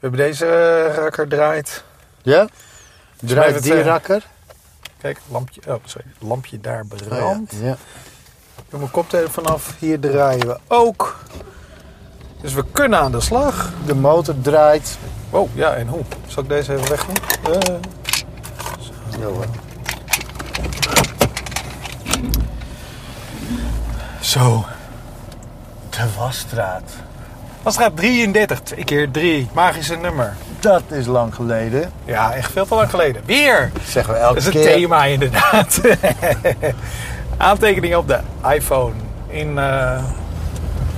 We hebben deze eh, rakker draait. Ja? Draait het, die rakker? Kijk, lampje, oh, sorry, lampje daar Oh, ja. brandt. ja. Doe mijn koptelefoon af. Hier draaien we ook. Dus we kunnen aan de slag. De motor draait. Oh, ja, en hoe? Zal ik deze even wegdoen? Eh, Zo, zo. De wasstraat. Wasstraat 33, 2 keer 3. Magische nummer. Dat is lang geleden. Ja, echt veel te lang geleden. Weer! Zeggen we elke Dat is keer. thema inderdaad. Aantekeningen op de iPhone. In, eh,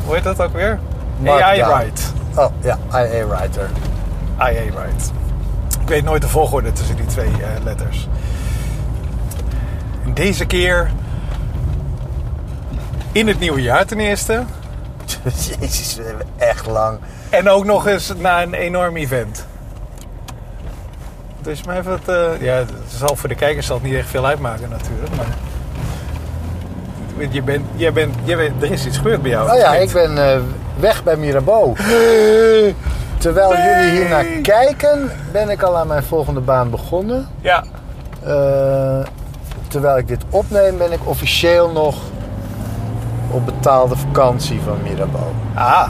hoe heet dat ook weer? AI. Write. Oh, ja. IA Writer. IA Write. Ik weet nooit de volgorde tussen die twee eh, letters. En deze keer in het nieuwe jaar ten eerste. Jezus, we hebben echt lang. En ook nog eens na een enorm event. Dus maar even het, eh, ja, het zal voor de kijkers zal het niet echt veel uitmaken natuurlijk. Maar je bent, je bent, je bent, er is iets gebeurd bij jou. Oh ja, ik ben eh, weg bij Mirabeau. Terwijl jullie hier naar kijken, ben ik al aan mijn volgende baan begonnen. Ja, Eh, terwijl ik dit opneem, ben ik officieel nog op betaalde vakantie van Mirabeau. ah.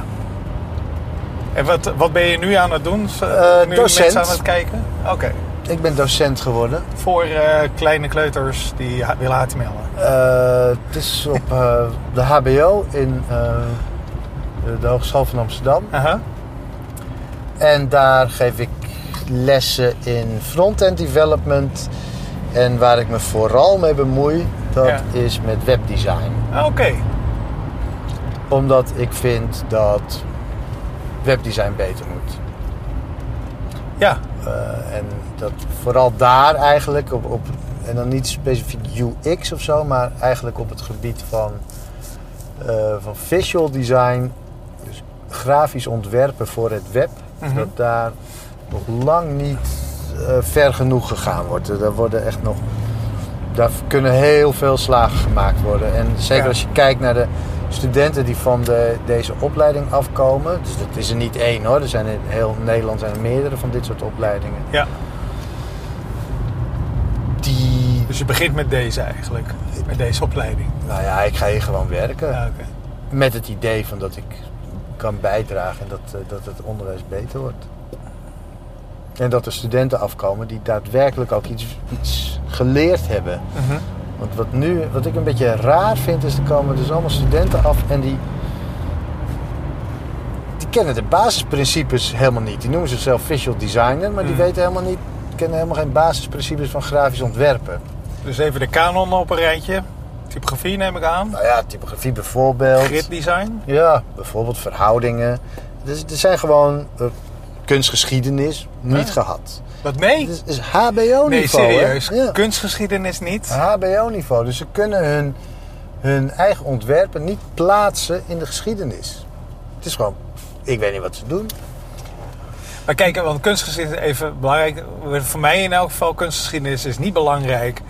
En wat, wat ben je nu aan het doen? Eh, nu docent. aan het kijken? Oké. Ik ben docent geworden. Voor eh, kleine kleuters die willen HTML'en. Eh, het is op de HBO in de, Hogeschool van Amsterdam. Aha. En daar geef ik lessen in front-end development. En waar ik me vooral mee bemoei, dat Ja. is met webdesign. Ah, Oké. Omdat ik vind dat webdesign beter moet. Ja. Eh, en dat vooral daar eigenlijk, op, op, en dan niet specifiek UX of zo, maar eigenlijk op het gebied van, eh, van visual design, dus grafisch ontwerpen voor het web, Mhm. dat daar nog lang niet eh, ver genoeg gegaan wordt. Daar worden echt nog, daar kunnen heel veel slagen gemaakt worden. En zeker Ja. als je kijkt naar de studenten die van de, deze opleiding afkomen, dus dat is er niet één hoor, er zijn in heel Nederland zijn er meerdere van dit soort opleidingen. ja. Die, Dus je begint met deze eigenlijk. Met deze opleiding. nou ja, ik ga hier gewoon werken. Ja. Met het idee van dat ik kan bijdragen en dat, eh, dat het onderwijs beter wordt. En dat er studenten afkomen die daadwerkelijk ook iets, iets geleerd hebben. Mhm. Want wat, nu, wat ik een beetje raar vind, is er komen dus allemaal studenten af en die, die kennen de basisprincipes helemaal niet. Die noemen zichzelf visual designer, maar die Mhm. weten helemaal niet, kennen helemaal geen basisprincipes van grafisch ontwerpen. Dus even de kanon op een rijtje. Typografie neem ik aan. Nou ja, typografie bijvoorbeeld. Griddesign. Ja, bijvoorbeeld verhoudingen. Dus er zijn gewoon eh, kunstgeschiedenis niet Ja. gehad. Wat nee? Het is, HBO-niveau. Nee, serieus. Ja. Kunstgeschiedenis niet. HBO-niveau. Dus ze kunnen hun, hun eigen ontwerpen niet plaatsen in de geschiedenis. Het is gewoon, ik weet niet wat ze doen. Maar kijk, want kunstgeschiedenis even belangrijk. Voor mij in elk geval, kunstgeschiedenis is niet belangrijk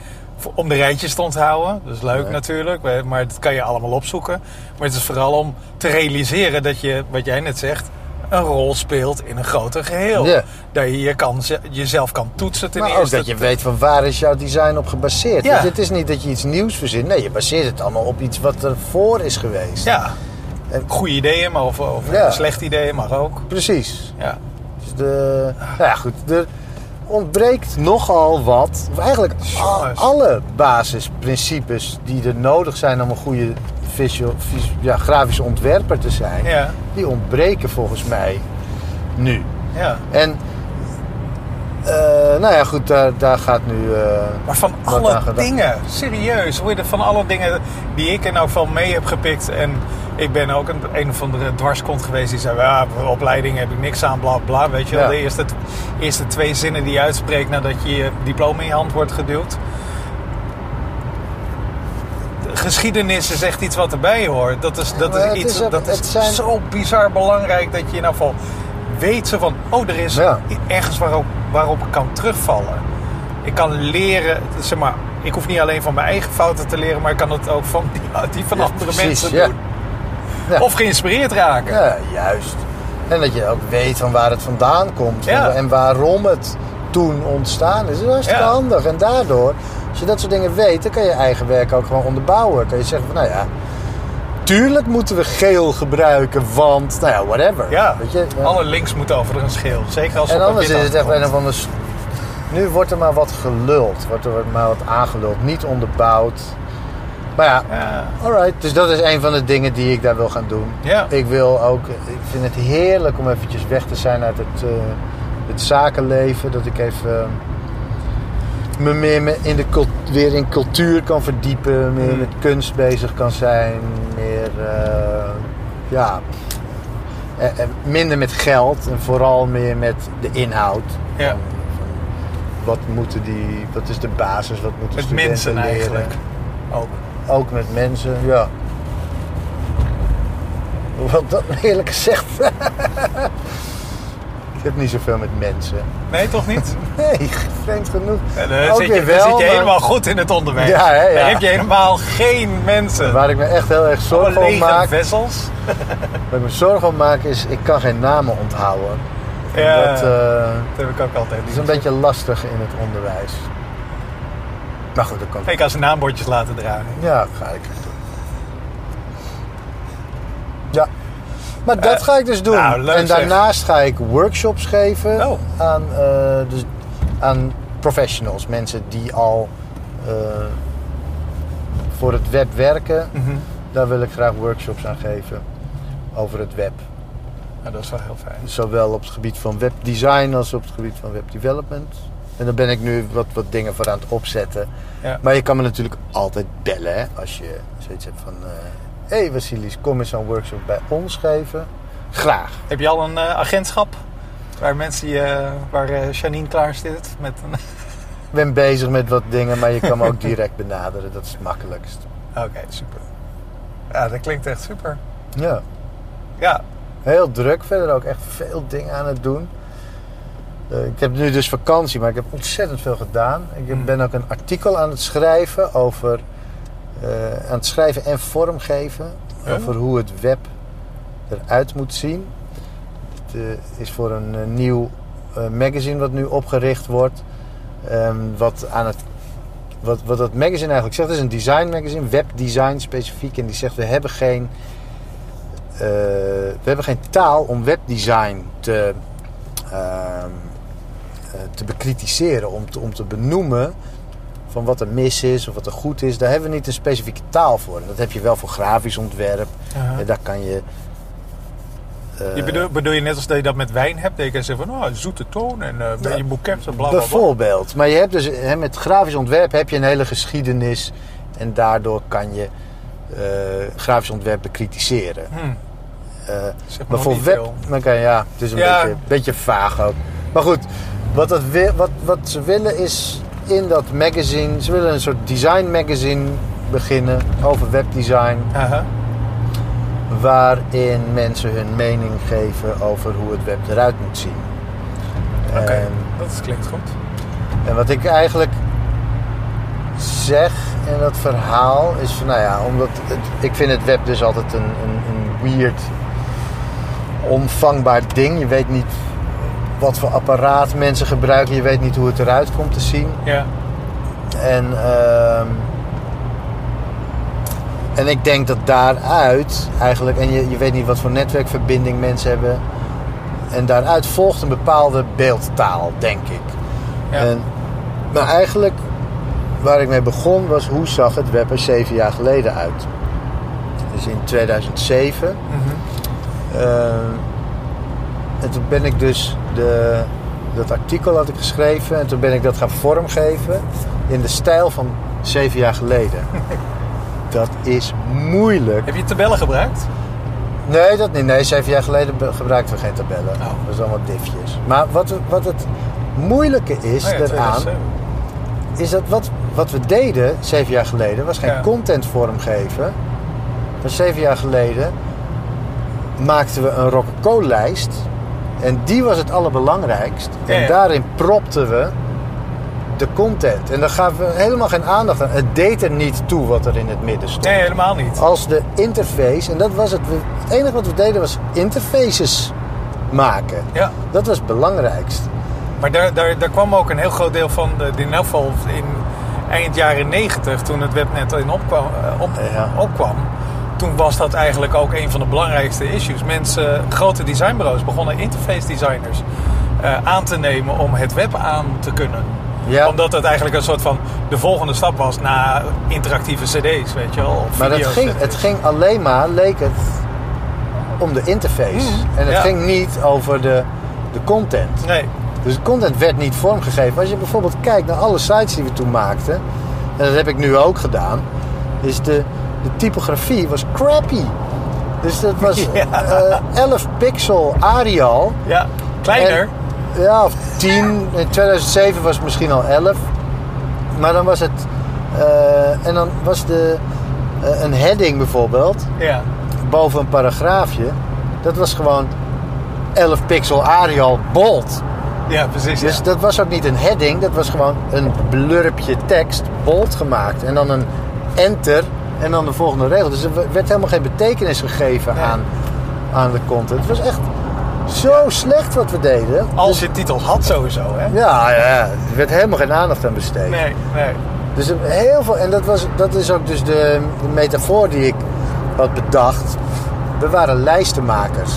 om de rijtjes te onthouden. Dat is leuk Nee. natuurlijk, maar dat kan je allemaal opzoeken. Maar het is vooral om te realiseren dat je, wat jij net zegt, een rol speelt in een groter geheel. Ja. Dat je je kan, jezelf kan toetsen ten maar ook eerste. dat je weet van waar is jouw design op gebaseerd. Ja. Want Het is niet dat je iets nieuws verzint. Nee, je baseert het allemaal op iets wat ervoor is geweest. Ja, En- goede ideeën, maar of, of Ja. slechte ideeën mag ook. Precies. Ja. Dus de, nou ja, goed. Er ontbreekt nogal wat. Of eigenlijk alle basisprincipes die er nodig zijn om een goede visual, ja, grafische ontwerper te zijn. Ja, Die ontbreken volgens mij nu. ja. En eh, nou ja, goed, daar, daar gaat nu. eh, Maar van alle dingen, serieus, je van alle dingen die ik in elk geval mee heb gepikt. En ik ben ook een, een of andere dwarskont geweest die zei: ja, opleiding heb ik niks aan, bla bla. Weet je wel, Ja. de eerste, eerste twee zinnen die je uitspreekt nadat je je diploma in je hand wordt geduwd. De Geschiedenis is echt iets wat erbij hoort. Dat is, dat is iets is dat is zijn- zo bizar belangrijk dat je in ieder geval weet zo van: oh, er is Ja. ergens waarop, waarop ik kan terugvallen. Ik kan leren, zeg maar, ik hoef niet alleen van mijn eigen fouten te leren, maar ik kan het ook van die, die van Ja, andere precies, mensen doen. Of geïnspireerd raken. ja, juist. En dat je ook weet van waar het vandaan komt. En waarom het toen ontstaan is. Dat is hartstikke handig. En daardoor, als je dat soort dingen weet, dan kan je eigen werk ook gewoon onderbouwen. Kan je zeggen van, nou ja, tuurlijk moeten we geel gebruiken, want, nou ja, whatever. Ja, Weet je? Ja. alle links moeten over een schil. Zeker als En anders is het echt een of ander... s- Nu wordt er maar wat geluld. Wordt er maar wat aangeluld. Niet onderbouwd. Maar ja, Ja, alright. Dus dat is een van de dingen die ik daar wil gaan doen. ja. Ik wil ook... Ik vind het heerlijk om eventjes weg te zijn uit het, eh, het zakenleven. Dat ik even... me meer me in de weer in cultuur kan verdiepen. Meer Hmm. met kunst bezig kan zijn. Meer... eh, ja... eh, eh, minder met geld. En vooral meer met de inhoud. ja. Wat moeten die... Wat is de basis? Wat moeten Met studenten mensen leren? eigenlijk. Ook. Ook met mensen, ja. Hoewel dat eerlijk gezegd. Ik heb niet zoveel met mensen. Nee, toch niet? Nee, vreemd genoeg. Ja, dan zit je, dan wel, zit je maar- helemaal goed in het onderwijs. Ja, hè, ja. Dan heb je helemaal geen mensen. Waar ik me echt heel erg zorgen om maak. vessels. Waar ik me zorgen om maak is, ik kan geen namen onthouden. Ja, Dat, dat eh, heb ik ook altijd. is een beetje lastig in het onderwijs. Maar goed, dat kan. Ik kan ze naambordjes laten dragen. Ja, ga ik doen. Ja. Maar dat Eh, ga ik dus doen. nou, en zeg. daarnaast ga ik workshops geven Oh. aan, eh, dus aan professionals. Mensen die al eh, voor het web werken. Mhm. Daar wil ik graag workshops aan geven. Over het web. Ja, dat is wel heel fijn. Zowel op het gebied van webdesign als op het gebied van webdevelopment. En daar ben ik nu wat, wat dingen voor aan het opzetten. Ja. Maar je kan me natuurlijk altijd bellen hè, als je zoiets hebt van... Hé hey Vasilis, kom eens een workshop bij ons geven. Graag. Heb je al een eh, agentschap? Waar mensen je, waar eh, Janine klaar zit met een... Ik ben bezig met wat dingen, maar je kan me ook direct benaderen. Dat is het makkelijkst. Oké, super. Ja, dat klinkt echt super. Ja. Ja, Heel druk. Verder ook echt veel dingen aan het doen. Eh, ik heb nu dus vakantie, maar ik heb ontzettend veel gedaan. Ik Hmm. ben ook een artikel aan het schrijven over... eh, aan het schrijven en vormgeven. Ja. Over hoe het web eruit moet zien. Het eh, is voor een eh, nieuw magazine wat nu opgericht wordt. Ehm, wat aan het... Wat, wat dat magazine eigenlijk zegt, is een design magazine, webdesign specifiek. En die zegt, we hebben geen we hebben geen taal om webdesign te, ehm, eh, te bekritiseren, om te, om te benoemen van wat er mis is of wat er goed is. Daar hebben we niet een specifieke taal voor. En dat heb je wel voor grafisch ontwerp. En daar kan je. eh, Je bedoel, bedoel je net als dat je dat met wijn hebt? Dat je kan zeggen van, oh, zoete toon en Ja. je boeket en bla bijvoorbeeld. Maar je hebt dus hè, met grafisch ontwerp heb je een hele geschiedenis. En daardoor kan je eh, grafisch ontwerp bekritiseren. Hm, Eh, zeg maar voor web, dan kan ja, het is een Ja. beetje, beetje vaag ook. Maar goed, wat, wat, wat ze willen is in dat magazine, ze willen een soort design magazine beginnen over webdesign, waarin mensen hun mening geven over hoe het web eruit moet zien. Oké, dat klinkt goed. en wat ik eigenlijk zeg in dat verhaal is van, nou ja, omdat het, ik vind het web dus altijd een, een, een weird, onvangbaar ding. Je weet niet wat voor apparaat mensen gebruiken. Je weet niet hoe het eruit komt te zien. Ja. En, ehm, en ik denk dat daaruit eigenlijk, en je, je weet niet wat voor netwerkverbinding mensen hebben. En daaruit volgt een bepaalde beeldtaal, denk ik. Ja. En, maar eigenlijk, waar ik mee begon, was hoe zag het web er zeven jaar geleden uit? Dus in 2007. Mhm. eh, en toen ben ik dus de, dat artikel had ik geschreven en toen ben ik dat gaan vormgeven in de stijl van zeven jaar geleden. Dat is moeilijk. Heb je tabellen gebruikt? Nee, dat niet. Nee, zeven jaar geleden gebruikten we geen tabellen. Oh. Dat is allemaal diffjes. Maar wat, wat het moeilijke is Oh ja, daaraan, 2007. is dat wat, wat we deden zeven jaar geleden was geen Ja. content vormgeven. Maar zeven jaar geleden maakten we een rococo-lijst. En die was het allerbelangrijkst. En ja. daarin propten we de content. En daar gaven we helemaal geen aandacht aan. Het deed er niet toe wat er in het midden stond. Nee, helemaal niet. Als de interface, en dat was het. Het enige wat we deden was interfaces maken. Ja. Dat was het belangrijkst. Maar daar, daar, daar kwam ook een heel groot deel van, de, in elk geval in eind jaren 90, toen het webnet in opkwam, eh, op, Ja. opkwam. Toen was dat eigenlijk ook een van de belangrijkste issues. Mensen, grote designbureaus begonnen interface designers eh, aan te nemen om het web aan te kunnen. Ja. Omdat het eigenlijk een soort van de volgende stap was na interactieve cd's, weet je wel. Maar dat video's. ging, het ging alleen maar, leek het, om de interface. Mm, en het ja. ging niet over de, de content. Nee, Dus de content werd niet vormgegeven. Als je bijvoorbeeld kijkt naar alle sites die we toen maakten, en dat heb ik nu ook gedaan, is de, de typografie was crappy. Dus dat was Ja. eh, 11 pixel Arial. ja, kleiner. En- ja, of 10. In 2007 was het misschien al 11. Maar dan was het. eh, en dan was de. eh, een heading bijvoorbeeld, ja. boven een paragraafje. Dat was gewoon 11 pixel Arial bold. ja, precies. Dus ja. dat was ook niet een heading, dat was gewoon een blurpje tekst, bold gemaakt. En dan een enter en dan de volgende regel. Dus er werd helemaal geen betekenis gegeven Nee. aan, aan de content. Het was echt zo slecht wat we deden. Als Dus- je titels had sowieso, hè? ja, ja, er werd helemaal geen aandacht aan besteed. Nee, nee. Dus heel veel, en dat, was, dat is ook dus de, de metafoor die ik had bedacht. We waren lijstenmakers.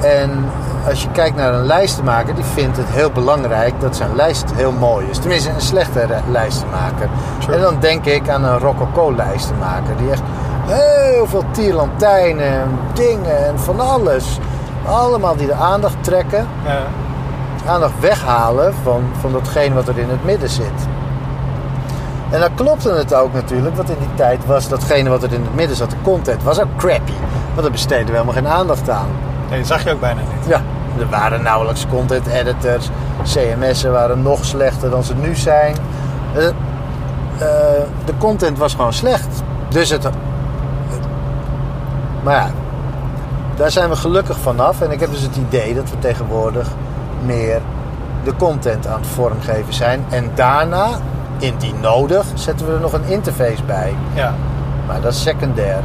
En als je kijkt naar een lijstenmaker, die vindt het heel belangrijk dat zijn lijst heel mooi is. Tenminste, een slechte lijstenmaker. True. En dan denk ik aan een rococo-lijstenmaker. Die echt heel veel tierlantijnen en dingen en van alles. Allemaal die de aandacht trekken. Ja. Aandacht weghalen van, van datgene wat er in het midden zit. En dan klopte het ook natuurlijk, want in die tijd was datgene wat er in het midden zat, de content, was ook crappy. Want daar besteden we helemaal geen aandacht aan. Nee, dat zag je ook bijna niet. Ja, er waren nauwelijks content editors. CMS'en waren nog slechter dan ze nu zijn. Eh, eh, de content was gewoon slecht. Dus het. Maar ja, daar zijn we gelukkig vanaf. En ik heb dus het idee dat we tegenwoordig meer de content aan het vormgeven zijn. En daarna, indien nodig, zetten we er nog een interface bij. Ja. Maar dat is secundair.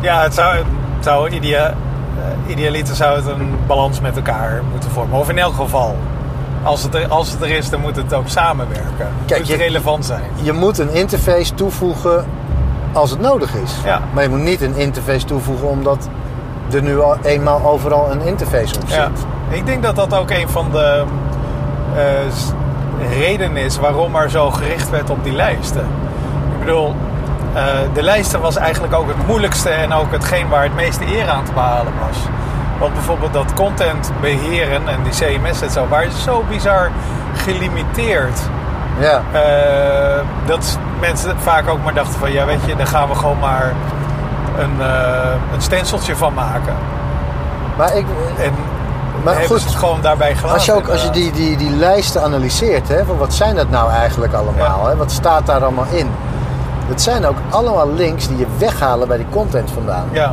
Ja, het zou, zou idea, eh, idealiter zou het een balans met elkaar moeten vormen. Of in elk geval. Als het, er, als het er is, dan moet het ook samenwerken. Kijk, moet je- relevant zijn. je moet een interface toevoegen als het nodig is. Ja. Maar je moet niet een interface toevoegen omdat er nu al eenmaal overal een interface op zit. Ja. Ik denk dat dat ook een van de eh, redenen is waarom er zo gericht werd op die lijsten. Ik bedoel, eh, de lijsten was eigenlijk ook het moeilijkste en ook hetgeen waar het meeste eer aan te behalen was. Want bijvoorbeeld dat content beheren en die CMS en zo, waren zo bizar gelimiteerd. Ja. Eh, dat mensen vaak ook maar dachten van ja weet je, daar gaan we gewoon maar een, eh een stenciltje van maken. Maar, ik, En Maar goed, het gewoon daarbij gelaten. als je, ook, als je die, die, die lijsten analyseert, hè, van wat zijn dat nou eigenlijk allemaal? Ja. Hè? Wat staat daar allemaal in? Het zijn ook allemaal links die je weghalen bij die content vandaan. Ja,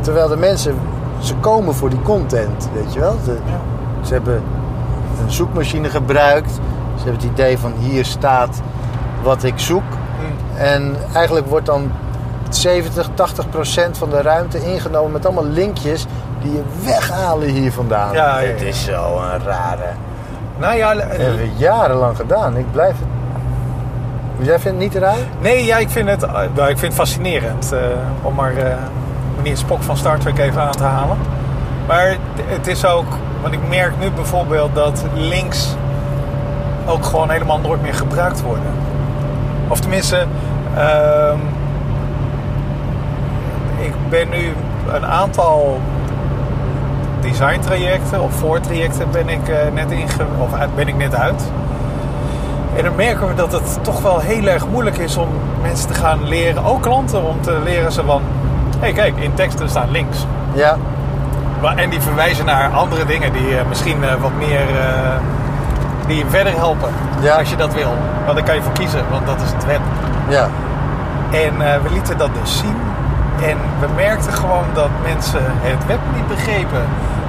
Terwijl de mensen, ze komen voor die content, weet je wel. Ze, ze hebben een zoekmachine gebruikt. Ze hebben het idee van hier staat wat ik zoek. Hm. En eigenlijk wordt dan 70, 80 procent van de ruimte ingenomen met allemaal linkjes die je weghalen hier vandaan. Ja, ja, Het is zo een rare. Nou ja, Dat hebben we jarenlang gedaan. Ik blijf het. Jij vindt het niet raar? nee, ja, ik vind het, eh, nou, ik vind fascinerend. eh, om maar eh, meneer Spock van Star Trek even aan te halen. Maar het- is ook, want ik merk nu bijvoorbeeld dat links ook gewoon helemaal nooit meer gebruikt worden. Of tenminste, ehm, ik ben nu een aantal design trajecten of voortrajecten ben ik, net inge of ben ik net uit. En dan merken we dat het toch wel heel erg moeilijk is om mensen te gaan leren, ook klanten, om te leren ze van... Hé hey, kijk, in teksten staan links. Ja. Maar- En die verwijzen naar andere dingen die eh, misschien eh, wat meer... eh, die je verder helpen, Ja. als je dat wil. Want daar kan je voor kiezen, want dat is het web. Ja. En we lieten dat dus zien. En we merkten gewoon dat mensen het web niet begrepen.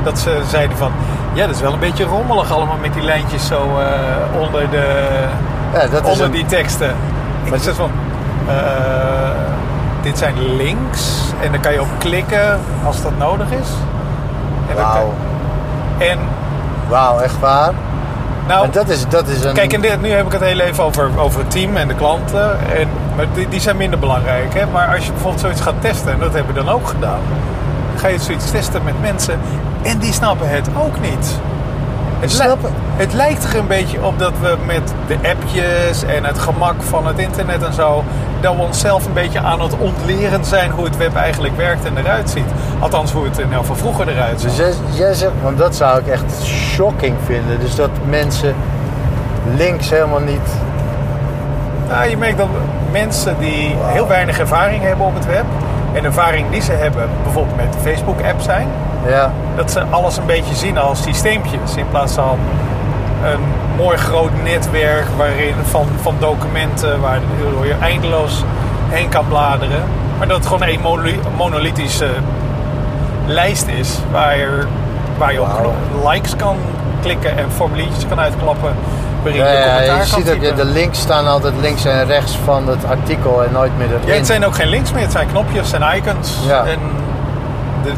Dat ze zeiden van... Ja, dat is wel een beetje rommelig allemaal met die lijntjes zo eh, onder, de, ja dat is onder een, die teksten. Ik Maar- zeg van... eh, dit zijn links En dan kan je op klikken als dat nodig is. Wauw. En Wauw, echt waar? nou, En dat is, dat is een... Kijk, en dit, nu heb ik het heel even over, over het team en de klanten. En, maar die, die zijn minder belangrijk. Hè? Maar als je bijvoorbeeld zoiets gaat testen, en dat hebben we dan ook gedaan. Ga je zoiets testen met mensen en die snappen het ook niet. Het, li- het lijkt er een beetje op dat we met de appjes en het gemak van het internet en zo... dat we onszelf een beetje aan het ontleren zijn hoe het web eigenlijk werkt en eruit ziet. Althans, hoe het er nou van vroeger eruit zag. Dus jij, jij zegt, want dat zou ik echt shocking vinden. Dus dat mensen links helemaal niet... Nou, je merkt dat mensen die heel weinig ervaring hebben op het web. En ervaring die ze hebben, bijvoorbeeld met de Facebook-app zijn. Ja, Dat ze alles een beetje zien als systeempjes. In plaats van een mooi groot netwerk waarin van, van documenten waar je eindeloos heen kan bladeren. Maar dat het gewoon een monoli- monolithische lijst is waar je, waar je op likes kan klikken en formuliertjes kan uitklappen. Ja, je ja, ziet ook, de links staan altijd links en rechts van het artikel en nooit meer erin. Ja, het zijn ook geen links meer, het zijn knopjes en icons. Ja. En de-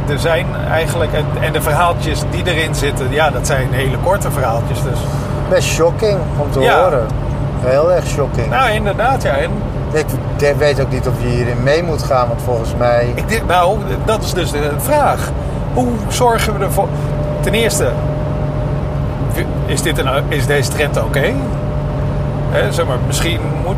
er zijn eigenlijk, en, en de verhaaltjes die erin zitten, ja, dat zijn hele korte verhaaltjes. Dus. Best shocking om te Ja. horen. Heel erg shocking. Nou, inderdaad, ja. En Ik weet ook niet of je hierin mee moet gaan, want volgens mij... ik denk, nou, dat is dus de vraag. Hoe zorgen we ervoor? Ten eerste, is, dit een, is deze trend oké? Hè, zeg maar, misschien moet,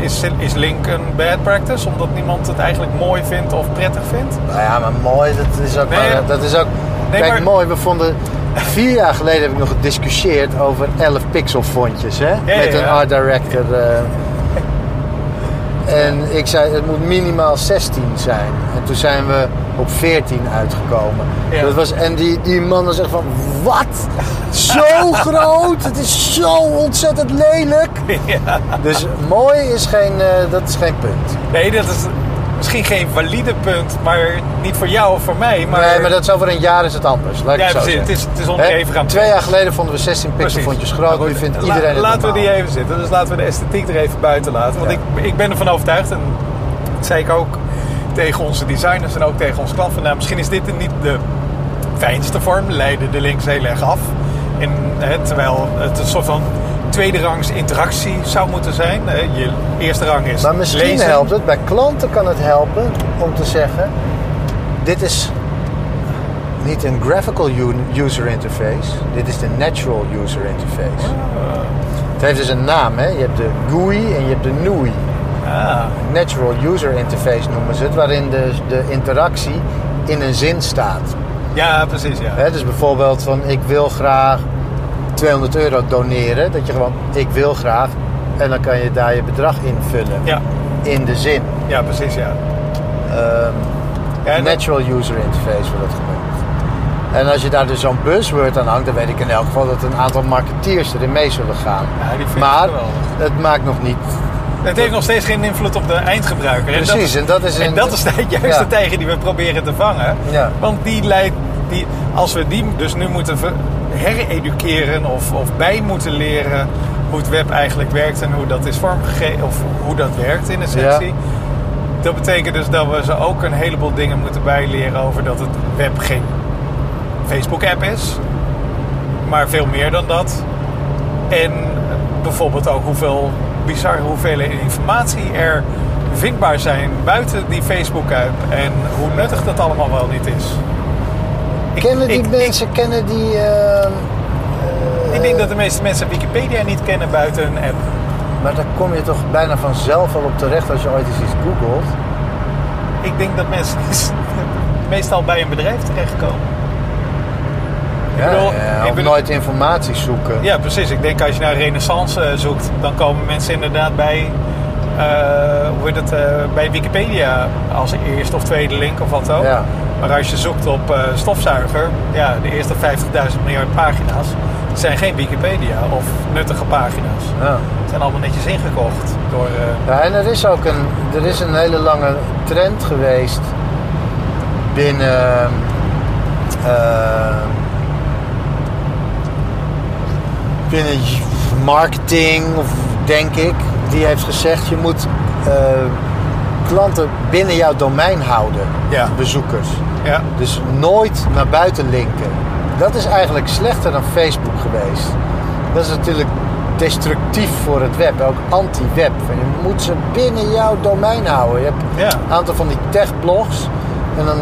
is, is link een bad practice, omdat niemand het eigenlijk mooi vindt of prettig vindt. Nou ja, maar mooi, dat is ook... Nee, maar, dat is ook nee, kijk, maar- mooi, we vonden... Vier jaar geleden heb ik nog gediscussieerd over 11 pixelfontjes, hè? ja, Met een ja. art director. eh. En ik zei, het moet minimaal 16 zijn. En toen zijn we op 14 uitgekomen. Ja. Dat was, en die, die man was echt van, wat? Zo groot? Het is zo ontzettend lelijk. ja. Dus mooi is geen, eh, dat is geen punt. Nee, dat is misschien geen valide punt, maar niet voor jou of voor mij. Maar, nee, maar dat is over een jaar is het anders. Laat ik ja, het precies. Het is, het is onderhevig aan Twee jaar geleden vonden we 16 Precies. pixelfontjes groot. Maar Nu vindt iedereen het Laten we die even zitten. Dus laten we de esthetiek er even buiten laten. Want Ja. ik, ik ben ervan overtuigd, en dat zei ik ook tegen onze designers en ook tegen onze klanten. Nou, misschien is dit niet de fijnste vorm. Leiden de links heel erg af. En, hè, terwijl het een soort van tweede rangs interactie zou moeten zijn. Je eerste rang is Maar misschien lezen. helpt het, bij klanten kan het helpen om te zeggen: dit is niet een graphical user interface, dit is de natural user interface. Het heeft dus een naam, hè? je hebt de GUI en je hebt de NUI. Ah, Natural user interface noemen ze het, waarin de, de interactie in een zin staat. ja, precies. Ja. Dus bijvoorbeeld van ik wil graag 200 euro doneren, dat je gewoon ik wil graag en dan kan je daar je bedrag invullen Ja, in de zin. ja, precies. Ja. Ja, en dat- natural user interface wordt dat genoemd. En als je daar dus zo'n buzzword aan hangt, dan weet ik in elk geval dat een aantal marketeers erin mee zullen gaan. Ja, die maar het maakt nog niet. Het heeft nog steeds geen invloed op de eindgebruiker. En dat Precies, is- en dat is En een- dat is juist Ja. de tijger die we proberen te vangen. Ja. Want die leidt, die, als we die dus nu moeten hereduceren of, of bij moeten leren hoe het web eigenlijk werkt en hoe dat is vormgegeven, of hoe dat werkt in essentie. Ja. Dat betekent dus dat we ze ook een heleboel dingen moeten bijleren over dat het web geen Facebook-app is, maar veel meer dan dat. En bijvoorbeeld ook hoeveel bizarre hoeveelheden informatie er vindbaar zijn buiten die Facebook-app. En hoe nuttig dat allemaal wel niet is. Ik, kennen die ik, mensen, kennen die. ehm, Ik, ik denk dat de meeste mensen Wikipedia niet kennen buiten hun app. maar daar kom je toch bijna vanzelf al op terecht als je ooit eens iets googelt. Ik denk dat mensen meestal bij een bedrijf terechtkomen. Ja, bedoel, ja, ik of bedoel- nooit informatie zoeken. Ja, precies. Ik denk als je naar Renaissance eh, zoekt, dan komen mensen inderdaad bij, eh, hoe heet het, eh, bij Wikipedia als eerste of tweede link of wat ook. Ja. Maar als je zoekt op eh, stofzuiger, ja, de eerste 50.000 miljard pagina's zijn geen Wikipedia of nuttige pagina's. Ja. Het zijn allemaal netjes ingekocht door. eh, Ja, en er is ook een, er is een hele lange trend geweest binnen eh, binnen marketing, of denk ik, die heeft gezegd je moet klanten binnen jouw domein houden. Ja. Bezoekers. Ja. Dus nooit naar buiten linken. Dat is eigenlijk slechter dan Facebook geweest. Dat is natuurlijk destructief voor het web, ook anti-web. Je moet ze binnen jouw domein houden. Je hebt Ja. een aantal van die tech-blogs en dan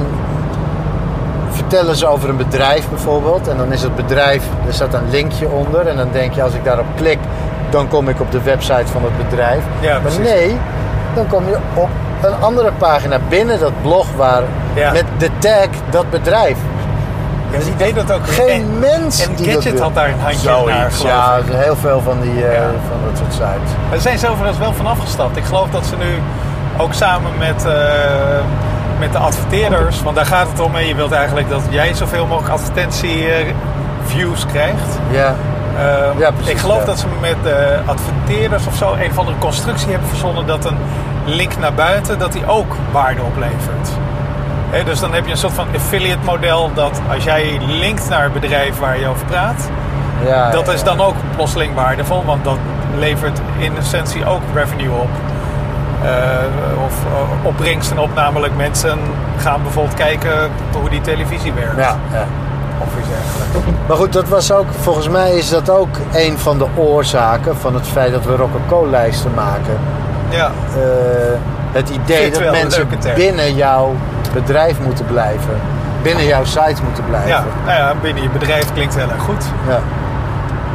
vertellen ze over een bedrijf bijvoorbeeld. En dan is het bedrijf, er staat een linkje onder. En dan denk je, als ik daarop klik, dan kom ik op de website van het bedrijf. Ja, maar nee, dan kom je op een andere pagina binnen dat blog waar Ja. met de tag dat bedrijf. Ja, die deed dat ook. Geen en, mens en die dat Gadget had daar een handje Zoiets, naar, Ja, ik. heel veel van, die, eh, Ja. van dat soort sites. Daar zijn ze overigens wel van afgestapt. Ik geloof dat ze nu ook samen met, eh, met de adverteerders... Want daar gaat het om. hè. Je wilt eigenlijk dat jij zoveel mogelijk advertentie-views krijgt. Ja, Uh, Ja, precies, ik geloof ja. dat ze met de adverteerders of zo een of andere constructie hebben verzonnen dat een link naar buiten dat die ook waarde oplevert. Dus dan heb je een soort van affiliate model dat als jij linkt naar het bedrijf waar je over praat, ja, dat ja, is dan ook plotseling waardevol, want dat levert in essentie ook revenue op. Eh, of eh, opbrengsten op, namelijk mensen gaan bijvoorbeeld kijken hoe die televisie werkt. Ja, ja. Of iets dergelijks. Maar goed, dat was ook, volgens mij is dat ook een van de oorzaken van het feit dat we Rococo-lijsten maken. Ja, Eh, het idee dat mensen binnen jouw bedrijf moeten blijven. Binnen jouw site moeten blijven. ja, nou ja, binnen je bedrijf klinkt heel erg goed. Ja.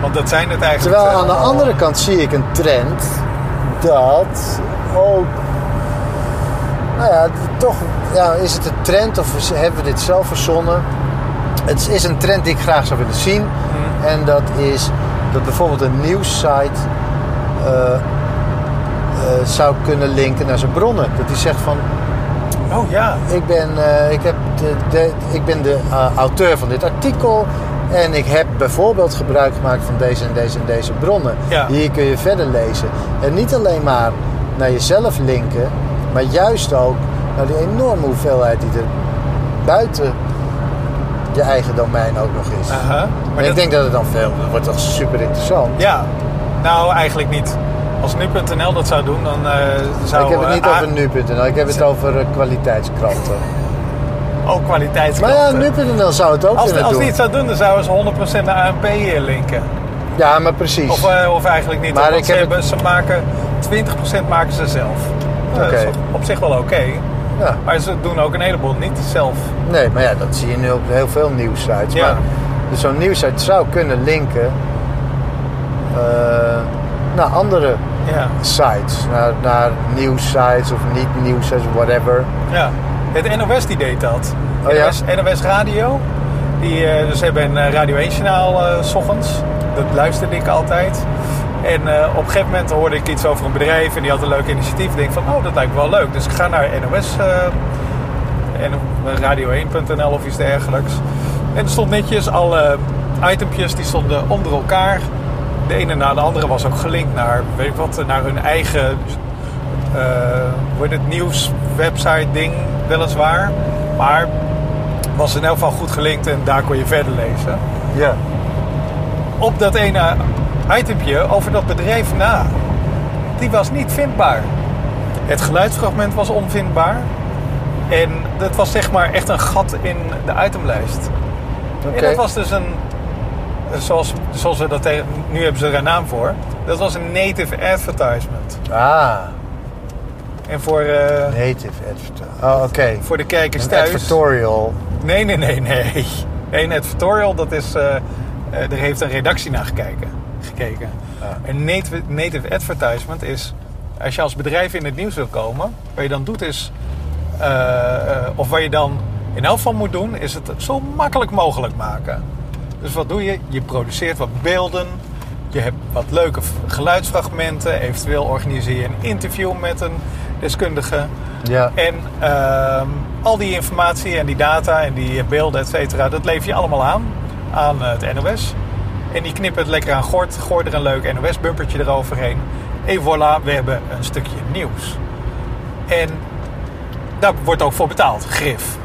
Want dat zijn het eigenlijk. Terwijl aan de andere kant zie ik een trend dat ook. Nou ja, toch ja, is het een trend of hebben we dit zelf verzonnen? Het is een trend die ik graag zou willen zien. Mhm. En dat is dat bijvoorbeeld een nieuwssite eh, eh, zou kunnen linken naar zijn bronnen. Dat hij zegt van Oh ja. ik ben, eh, ik heb de, de, ik ben de eh, auteur van dit artikel. En ik heb bijvoorbeeld gebruik gemaakt van deze en deze en deze bronnen. Ja. Hier kun je verder lezen. En niet alleen maar naar jezelf linken, maar juist ook naar die enorme hoeveelheid die er buiten je eigen domein ook nog is. Maar ik dat- denk dat het dan veel, dat wordt toch super interessant. Ja. Nou, eigenlijk niet. Als nu.nl dat zou doen, dan eh, zou... ik heb het eh, niet A- over nu.nl, ik heb het over eh, kwaliteitskranten. Ook Maar ja, kwaliteitskranten. nu.nl zou het ook Als, kunnen als doen. die het zou doen, dan zouden ze 100% naar ANP linken. Ja, maar precies. Of, eh, of eigenlijk niet. Maar ik ze, heb hebben, ze maken 20% maken ze zelf. Nou, Dat is Oké. op zich wel oké. ja. Maar ze doen ook een heleboel niet zelf. Nee, maar ja, dat zie je nu op heel veel nieuwsites. Ja. Maar, dus zo'n nieuwsite zou kunnen linken eh, naar andere Ja. sites. Naar, naar nieuwsites of niet nieuwsites, whatever. Ja, het NOS die deed dat. Oh ja? NOS, NOS Radio. Die, eh, dus ze hebben een eh, Radio 1 journaal eh, s ochtends. Dat luisterde ik altijd. En op een gegeven moment hoorde ik iets over een bedrijf en die had een leuk initiatief. Ik denk van, oh, dat lijkt me wel leuk. Dus ik ga naar NOS en radio1.nl of iets dergelijks. En er stond netjes alle itempjes die stonden onder elkaar. De ene na de andere was ook gelinkt naar, weet ik wat, naar hun eigen hoe heet het nieuws website ding weliswaar. Maar was in elk geval goed gelinkt en daar kon je verder lezen. Ja. Op dat ene itempje over dat bedrijf na. Die was niet vindbaar. Het geluidsfragment was onvindbaar. En dat was zeg maar echt een gat in de itemlijst. Oké. En dat was dus een, zoals, zoals we dat tegen, nu hebben ze er een naam voor. Dat was een native advertisement. Ah, En voor, eh, native advertising. Oh, oké. voor de kijkers Een thuis. advertorial. Nee, nee, nee, nee. Een advertorial, dat is. eh, er heeft een redactie naar gekeken. gekeken. Ja. Een native, native advertisement is. Als je als bedrijf in het nieuws wil komen, wat je dan doet is. of wat je dan in elk geval moet doen, is het zo makkelijk mogelijk maken. Dus wat doe je? Je produceert wat beelden. Je hebt wat leuke geluidsfragmenten. Eventueel organiseer je een interview met een deskundige. Ja. En ehm, al die informatie en die data en die beelden, et cetera, dat lever je allemaal aan aan eh, het NOS. En die knippen het lekker aan gort, gooi er een leuk NOS-bumpertje eroverheen. En voilà, we hebben een stukje nieuws. En daar wordt ook voor betaald, grif.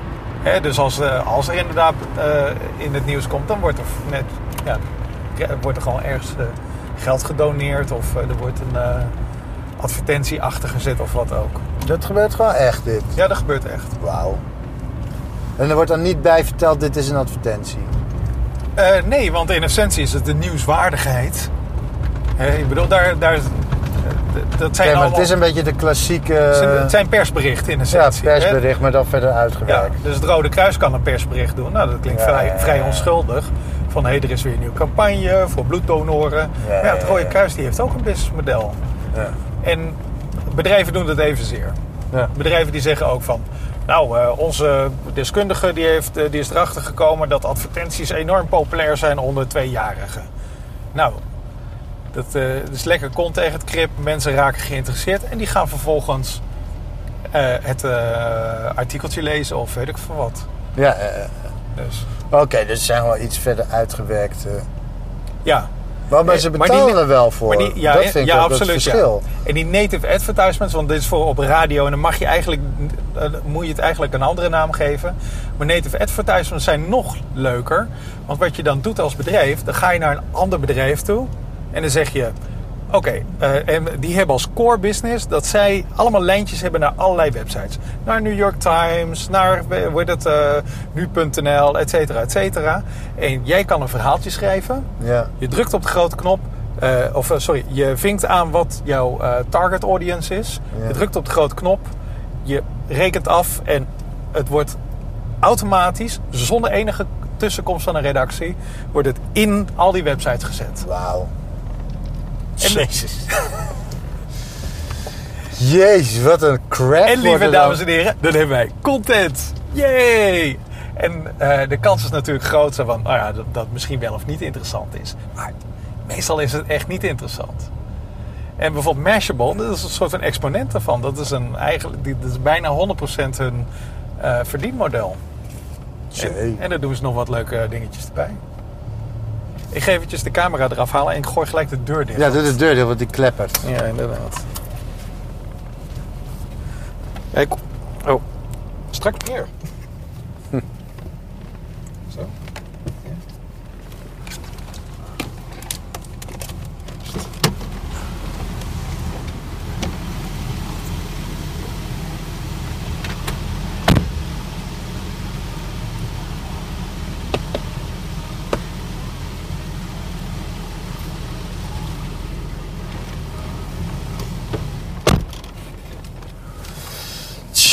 Dus als, eh, als er inderdaad eh, in het nieuws komt, dan wordt er net, ja, wordt er gewoon ergens eh, geld gedoneerd of er wordt een, advertentie achter gezet of wat ook. Dat gebeurt gewoon echt, dit. Ja, dat gebeurt echt. Wauw. En er wordt dan niet bij verteld, dit is een advertentie. Eh, nee, want in essentie is het de nieuwswaardigheid. Ik bedoel, daar, daar, dat zijn Ja, maar allemaal, het is een beetje de klassieke... het zijn persberichten in ja, essentie. hè. persbericht, maar dan verder Ja, uitgewerkt. dus het Rode Kruis kan een persbericht doen. Nou, dat klinkt Ja, vrij, ja, ja, vrij ja. onschuldig. Van, hé, er is weer een nieuwe campagne voor bloeddonoren. Ja, maar ja, het ja, Rode ja. Kruis die heeft ook een businessmodel. Ja. En bedrijven doen het evenzeer. Ja. Bedrijven die zeggen ook van... Nou, eh, onze deskundige die, heeft, eh, die is erachter gekomen dat advertenties enorm populair zijn onder tweejarigen. Nou, dat, eh, is lekker kont tegen het krip. Mensen raken geïnteresseerd en die gaan vervolgens eh, het eh, artikeltje lezen of weet ik veel wat. Ja, Dus oké, dus ze zijn wel iets verder uitgewerkt. ja, Maar, maar ze maar die betalen er wel voor. Maar die, ja, dat vind ik ja, absoluut. ja. verschil. En die native advertisements, want dit is voor op radio en dan mag je eigenlijk, moet je het eigenlijk een andere naam geven. Maar native advertisements zijn nog leuker. Want wat je dan doet als bedrijf, dan ga je naar een ander bedrijf toe dan zeg je. Oké, eh, en die hebben als core business dat zij allemaal lijntjes hebben naar allerlei websites. Naar New York Times, naar eh, hoe heet het, eh, nu.nl, et cetera, et cetera. En jij kan een verhaaltje schrijven. Ja. Je drukt op de grote knop. of sorry, je vinkt aan wat jouw target audience is. Ja. Je drukt op de grote knop. Je rekent af en het wordt automatisch, zonder enige tussenkomst van een redactie, wordt het in al die websites gezet. Wauw. En- Jezus. Jezus, wat een crap. En lieve dames en heren, dan hebben wij content. Yay! En eh, de kans is natuurlijk groot zo van, nou ja, dat, dat misschien wel of niet interessant is. Maar meestal is het echt niet interessant. En bijvoorbeeld Mashable, dat is een soort van exponent daarvan. Dat is, een, eigenlijk, dat is bijna 100% hun eh, verdienmodel. En, en daar doen ze nog wat leuke dingetjes erbij. Ik ga eventjes de camera eraf halen en ik gooi gelijk de deur dicht. Ja, doe de deur, dicht, want die kleppert. Ja, inderdaad. Kijk. Oh. Straks meer.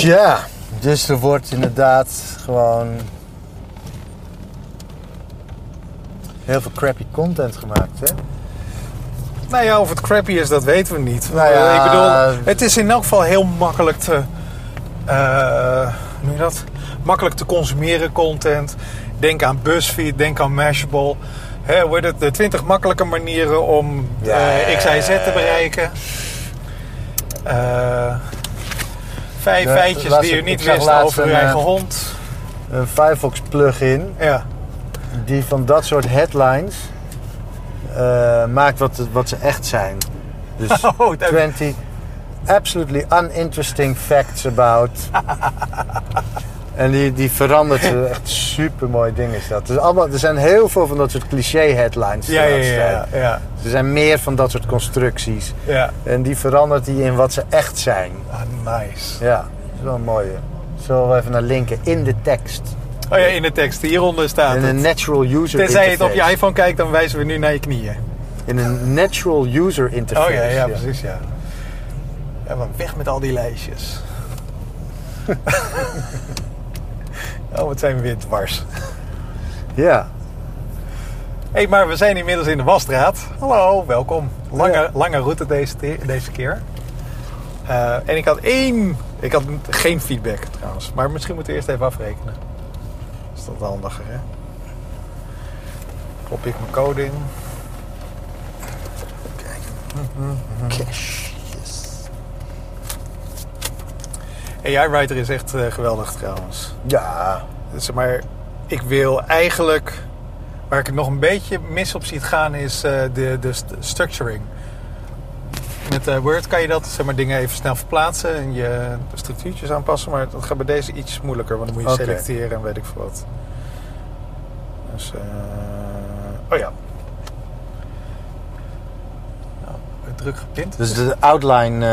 Tja, dus er wordt inderdaad gewoon heel veel crappy content gemaakt, hè? Nou ja, of het crappy is, dat weten we niet. Nou ja, ik bedoel, het is in elk geval heel makkelijk te... eh, hoe noem je dat? Makkelijk te consumeren content. Denk aan BuzzFeed, denk aan Mashable. Hè, hoe heet het? De 20 makkelijke manieren om Ja, eh, ja, X, Y, Z ja, te ja. bereiken. Eh, vijf feitjes die je ik niet wist over uw eigen eh, hond. Een Firefox plugin Ja. die van dat soort headlines eh, maakt wat, wat ze echt zijn. Dus Oh, dat- 20 absolutely uninteresting facts about. en die, die verandert echt super mooi dingen is dat. Dus allemaal, er zijn heel veel van dat soort cliché headlines. de Ja, ja, ja, ja, Er zijn meer van dat soort constructies. ja. En die verandert die in wat ze echt zijn. Ah, nice. Ja, dat is wel een mooie. Zullen we even naar linken in de tekst. Oh ja, in de tekst. Hieronder staat In een natural user Tenzij je het op je interface. iPhone kijkt, dan wijzen we nu naar je knieën. In een natural user interface. Oh ja, ja, precies, ja. Ja, maar weg met al die lijstjes. oh, wat zijn we weer dwars. Ja. Hé, hey, maar we zijn inmiddels in de Wasstraat. Hallo, welkom. Lange, Ja. lange route deze, deze keer. Eh, en ik had één... Ik had geen feedback trouwens. Maar misschien moeten we eerst even afrekenen. Is dat handiger, hè? Klop ik mijn code in. Cash. AI-writer is echt eh, geweldig trouwens. Ja. Dus, maar ik wil eigenlijk... Waar ik het nog een beetje mis op ziet gaan is eh, de, de st- structuring. Met eh, Word kan je dat, zeg maar, dingen even snel verplaatsen en je structuurtjes aanpassen. Maar dat gaat bij deze iets moeilijker, want dan moet je selecteren en weet ik veel wat. Dus, oh ja. Nou, druk gepint. Dus de outline,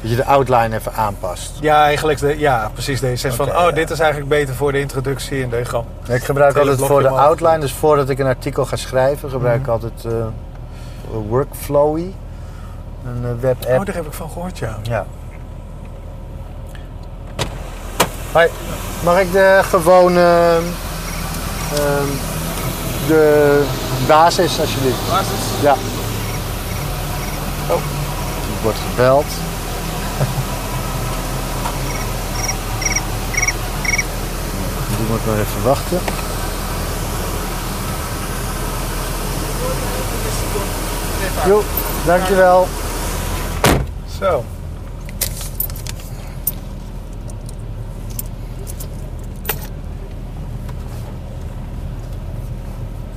dat je de outline even aanpast. Ja, eigenlijk, de, ja, precies deze. Van, oh, ja. dit is eigenlijk beter voor de introductie. En dan gewoon, Ik gebruik altijd voor de outline, dus voordat ik een artikel ga schrijven, gebruik ik Mhm. altijd eh, Workflowy, een eh, webapp. oh, daar heb ik van gehoord, ja. Ja. Hoi, mag ik de gewone ehm, de basis alsjeblieft? Ja. Oh, er wordt gebeld. Die moet nog even wachten. Jo, dankjewel. Zo.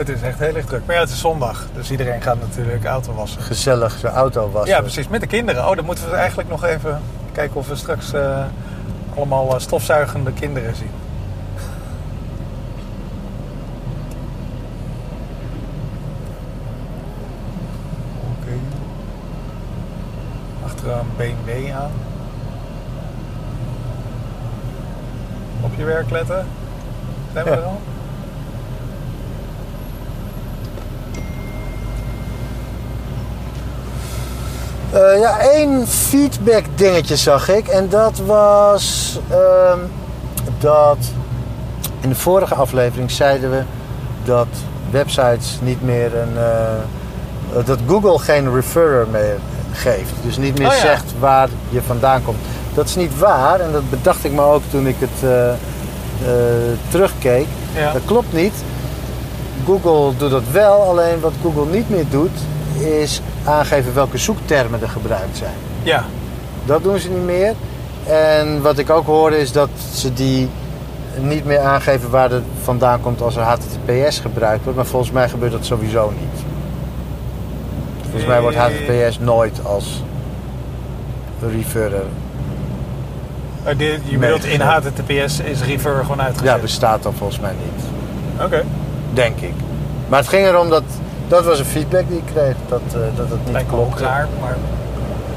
Het is echt heel erg druk. Maar ja, het is zondag. Dus iedereen gaat natuurlijk auto wassen. Gezellig zijn auto wassen. Ja, precies. Met de kinderen. Oh, dan moeten we eigenlijk nog even kijken of we straks eh, allemaal eh, stofzuigende kinderen zien. Oké. Achteraan Aan. Op je werk letten. Zijn we Ja. er al? Eh, ja, één feedback dingetje zag ik. En dat was ehm, dat in de vorige aflevering zeiden we dat websites niet meer een. eh, dat Google geen referrer meer geeft. Dus niet meer Oh ja. zegt waar je vandaan komt. Dat is niet waar en dat bedacht ik me ook toen ik het eh, eh, terugkeek. Ja. Dat klopt niet. Google doet dat wel, alleen wat Google niet meer doet, is aangeven welke zoektermen er gebruikt zijn. Ja. Dat doen ze niet meer. En wat ik ook hoorde is dat ze die niet meer aangeven waar het vandaan komt als er HTTPS gebruikt wordt. Maar volgens mij gebeurt dat sowieso niet. Volgens mij wordt. HTTPS nooit als referrer. Dit- je bedoelt in. HTTPS is refer gewoon Ja, uitgezet? bestaat dan volgens mij niet. Oké. Denk ik. Maar het ging erom dat. Dat was een feedback die ik kreeg. Dat, eh, dat het niet Lijkt raar, maar...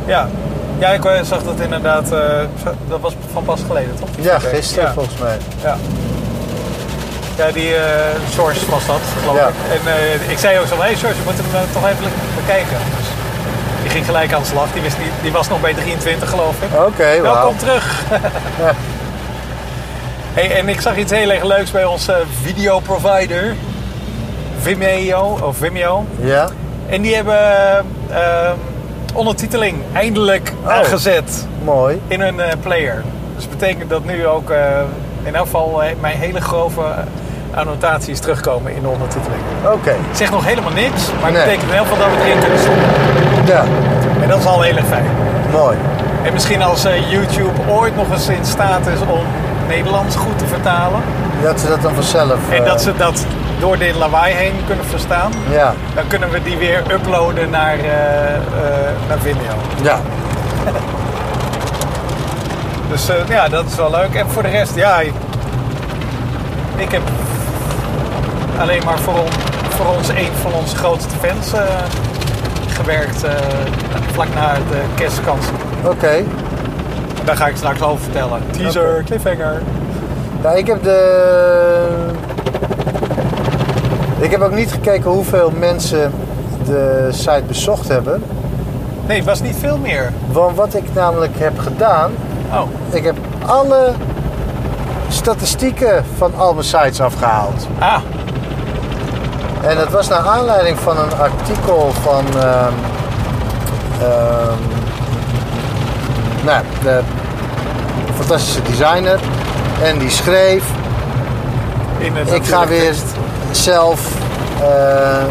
Ja. Ja, ik eh, zag dat inderdaad... eh, dat was van pas geleden, toch? Ja, gisteren Ja. volgens mij. Ja. Ja, die eh Source was dat, geloof Ja. ik. En eh, ik zei ook zo, hé hey Source, je moet hem eh, toch even bekijken. Dus die ging gelijk aan de slag. Die, wist die was nog bij 23, geloof ik. Oké. Welkom terug. hey, en ik zag iets heel erg leuks bij onze videoprovider. Vimeo, of Vimeo. Ja? En die hebben eh, ondertiteling eindelijk Oh. aangezet Mooi. in hun player. Dus dat betekent dat nu ook in elk geval mijn hele grove annotaties terugkomen in de ondertiteling. Oké. Het zegt nog helemaal niks, maar het Nee. betekent elk geval dat we erin kunnen stoppen. Ja, En dat is al heel erg fijn. mooi. En misschien als eh, YouTube ooit nog eens in staat is om Nederlands goed te vertalen. Dat ze dat dan vanzelf... En eh, dat ze dat door dit lawaai heen kunnen verstaan. Ja, Dan kunnen we die weer uploaden naar, eh, eh, naar Vimeo. ja. Dus eh, ja, dat is wel leuk. En voor de rest, ja, ik heb alleen maar voor, on- voor ons een van onze grootste fans eh, gewerkt. eh, vlak na de kerstvakantie. Oké. En daar ga ik straks over vertellen. Teaser, cliffhanger. Ja, ik heb de... Ik heb ook niet gekeken hoeveel mensen de site bezocht hebben. Nee, het was niet veel meer. Want wat ik namelijk heb gedaan... Oh, Ik heb alle statistieken van al mijn sites afgehaald. ah, En dat was naar aanleiding van een artikel van... ehm, ehm, nou, de fantastische designer. En die schreef... in het Ik ga weer zelf... eh,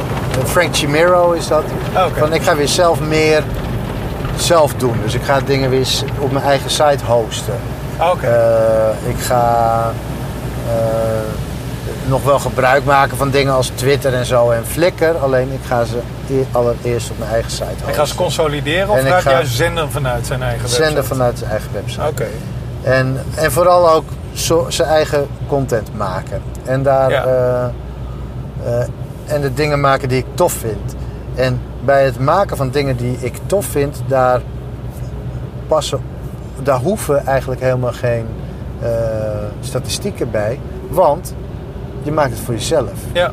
Frank Chimero is dat. Oh. Van ik ga weer zelf meer zelf doen. Dus ik ga dingen weer op mijn eigen site hosten. Ah, Oké. Eh, ik ga eh, nog wel gebruik maken van dingen als Twitter en zo en Flickr. Alleen ik ga ze e- allereerst op mijn eigen site hosten. Hij gaat ze consolideren of en ik gaat ga- juist zenden vanuit zijn eigen website? Zenden vanuit zijn eigen website. Oké. En, en vooral ook zo, zijn eigen content maken. En daar Ja. eh, eh, en de dingen maken die ik tof vind. En bij het maken van dingen die ik tof vind, daar passen, daar hoeven eigenlijk helemaal geen eh, statistieken bij. Want je maakt het voor jezelf. Ja.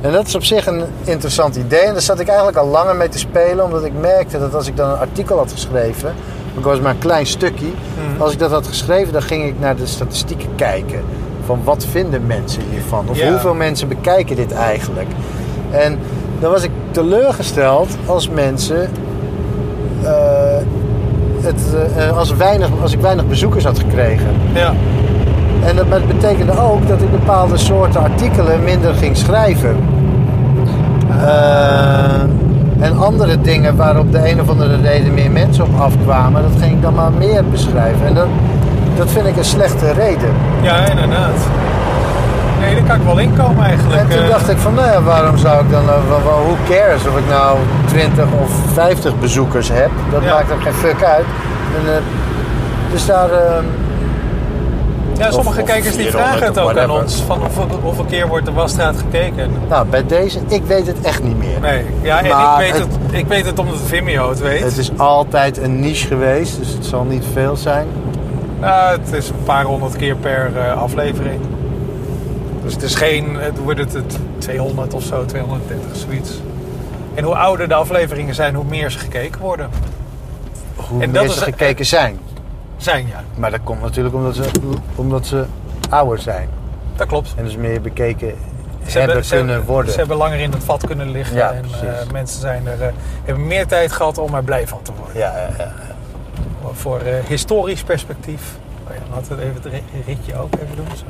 En dat is op zich een interessant idee. En daar zat ik eigenlijk al langer mee te spelen. Omdat ik merkte dat als ik dan een artikel had geschreven. Ik was maar een klein stukje. Mhm. Als ik dat had geschreven, dan ging ik naar de statistieken kijken. Van wat vinden mensen hiervan? Of Ja. hoeveel mensen bekijken dit eigenlijk? En dan was ik teleurgesteld als mensen... eh, het, eh, als, weinig, als ik weinig bezoekers had gekregen. Ja. En dat, betekende ook dat ik bepaalde soorten artikelen minder ging schrijven. Eh, en andere dingen waar op de een of andere reden meer mensen op afkwamen, dat ging ik dan maar meer beschrijven. En dat, dat vind ik een slechte reden. Ja, inderdaad. Nee, daar kan ik wel inkomen eigenlijk. En toen Eh, dacht ik van, nou ja, waarom zou ik dan, eh, wel, who cares of ik nou 20 of 50 bezoekers heb? Dat Ja. maakt er geen fuck uit. En, dus daar, eh, ja, sommige of- kijkers die 400 vragen het ook aan ons. Van hoeveel, hoeveel keer wordt de wasstraat gekeken? nou bij deze, ik weet het echt niet meer. Nee, ja, en Maar ik weet, het- het, ik weet het omdat Vimeo het weet. Het is altijd een niche geweest, dus het zal niet veel zijn. Nou, het is een paar honderd keer per eh, aflevering. Dus het is geen, het wordt het, het 200 of zo, 230, zoiets. En hoe ouder de afleveringen zijn, hoe meer ze gekeken worden. Hoe En dat meer ze is- gekeken zijn. Zijn ja, Maar dat komt natuurlijk omdat ze, omdat ze ouder zijn. dat klopt. En dus meer bekeken Ze hebben ze kunnen worden. Ze hebben langer in het vat kunnen liggen. Ja, en eh, mensen zijn er, eh, hebben meer tijd gehad om er blij van te worden. Ja, ja, ja. Voor eh, historisch perspectief. Oh ja, laten we even het ri- ritje ook even doen. Zo.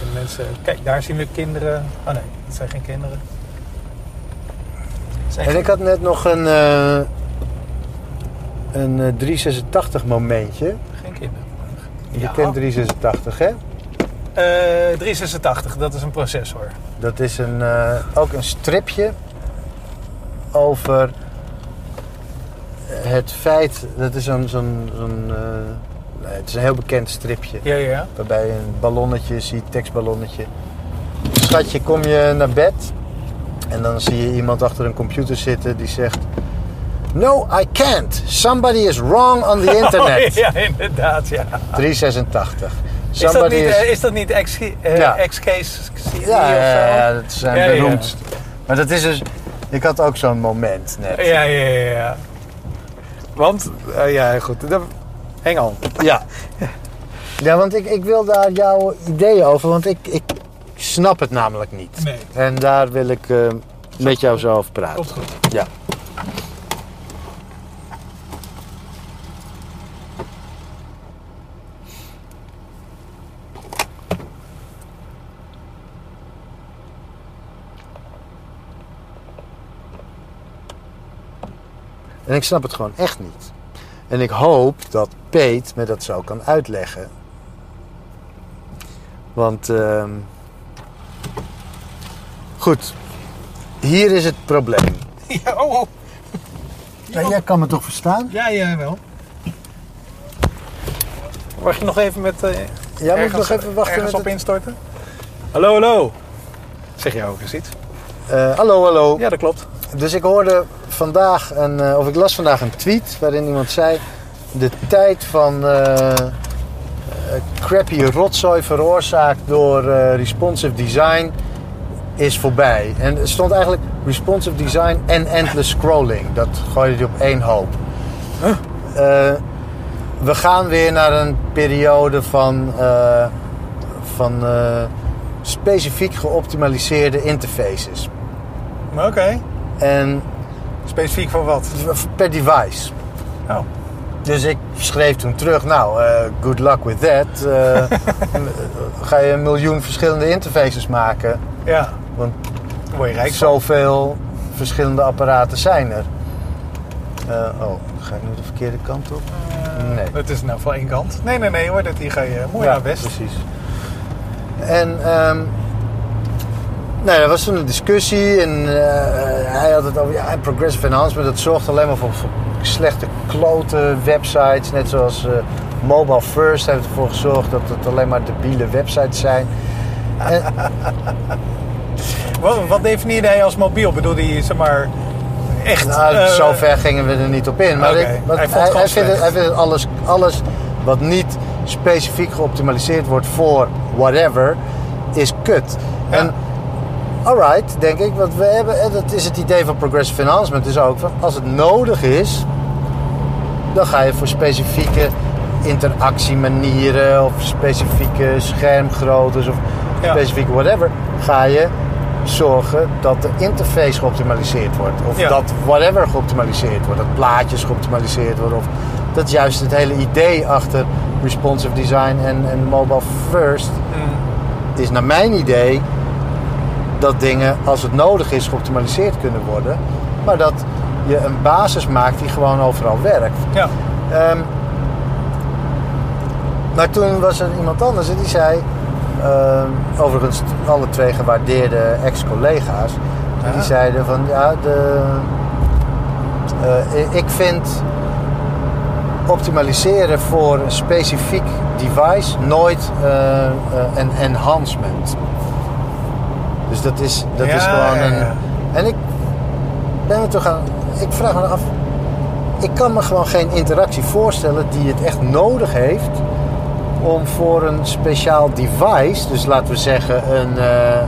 En mensen, kijk, daar zien we kinderen. Oh nee, dat zijn geen kinderen. Zijn En geen- ik had net nog een, een eh, 386 momentje. Geen kinderen. Je Ja. kent 386 hè? Eh, 386, dat is een processor. Dat is een, eh, ook een stripje over het feit... Dat is zo'n... zo'n eh, het is een heel bekend stripje. Ja, ja. Waarbij je een ballonnetje ziet, tekstballonnetje. Schatje, kom je naar bed? En dan zie je iemand achter een computer zitten die zegt... No, I can't. Somebody is wrong on the internet. Oh, ja, inderdaad, ja. 386. Is dat Somebody niet, is... eh, is dat niet X, eh, Ja. X-Case CD ja, ja, dat zijn Ja, beroemd. Maar dat is dus... Ik had ook zo'n moment net. Ja, ja, ja. ja. Want, eh, ja, goed. Dat- Engel. Ja. Ja, want ik, ik wil daar jouw ideeën over, want ik, ik snap het namelijk niet. Nee. En daar wil ik eh, met jou zo over praten. Komt goed. Ja. En ik snap het gewoon echt niet. En ik hoop dat Peet me dat zo kan uitleggen. Want, ehm, goed, hier is het probleem. Ja, oh, oh. Ja, jij kan me toch verstaan? Ja, ja, wel. Wacht je nog even met... eh Ja, moet nog even wachten ergens met op het- instorten? Hallo, hallo. Zeg jij ook eens iets? Eh, hallo, hallo. Ja, dat klopt. Dus ik hoorde vandaag, een, eh, of ik las vandaag een tweet waarin iemand zei... De tijd van eh, eh, crappy rotzooi veroorzaakt door responsive design is voorbij. En er stond eigenlijk responsive design en endless scrolling. Dat gooide hij op één hoop. We gaan weer naar een periode van, van specifiek geoptimaliseerde interfaces. Oké. En Specifiek voor wat? per device. Oh. Dus ik schreef toen terug, nou, eh, good luck with that. Eh, ga je een miljoen verschillende interfaces maken? Ja. Want word je rijk van. zoveel verschillende apparaten zijn er. Eh, oh, ga ik nu de verkeerde kant op? Nee. Het is nou voor één kant. Nee, nee, nee hoor. Dat hier ga je mooi ja, naar best. precies. En ehm nou, er was toen een discussie en eh, hij had het over ja, progressive enhancement. Dat zorgt alleen maar voor, voor slechte klote websites. Net zoals eh, Mobile First heeft ervoor gezorgd dat het alleen maar debiele websites zijn. En, Wat, wat definieerde hij als mobiel? Bedoelde hij, zeg maar, echt... Nou, eh, zo ver gingen we er niet op in. Maar ik- wat- hij vindt het, slecht. hij vindt het alles, alles wat niet specifiek geoptimaliseerd wordt voor whatever, is kut. Ja. En alright, denk ik. Want we hebben, en dat is het idee van progressive enhancement. Is ook van als het nodig is, dan ga je voor specifieke interactiemanieren of specifieke schermgroottes of Ja. specifieke whatever, ga je zorgen dat de interface geoptimaliseerd wordt. Of Ja. dat whatever geoptimaliseerd wordt. Dat plaatjes geoptimaliseerd worden. Of dat is juist het hele idee achter responsive design en, en mobile first mm, is naar mijn idee dat dingen als het nodig is geoptimaliseerd kunnen worden. Maar dat je een basis maakt die gewoon overal werkt. ja. Ehm, maar toen was er iemand anders en die zei, ehm, overigens alle twee gewaardeerde ex-collega's, Ja. die zeiden van ja, de, eh, ik vind optimaliseren voor een specifiek device nooit eh, eh, een enhancement. Dus dat is, dat is gewoon een. ja. En ik ben me toch aan. Ik vraag me af. Ik kan me gewoon geen interactie voorstellen die het echt nodig heeft om voor een speciaal device, dus laten we zeggen een, eh,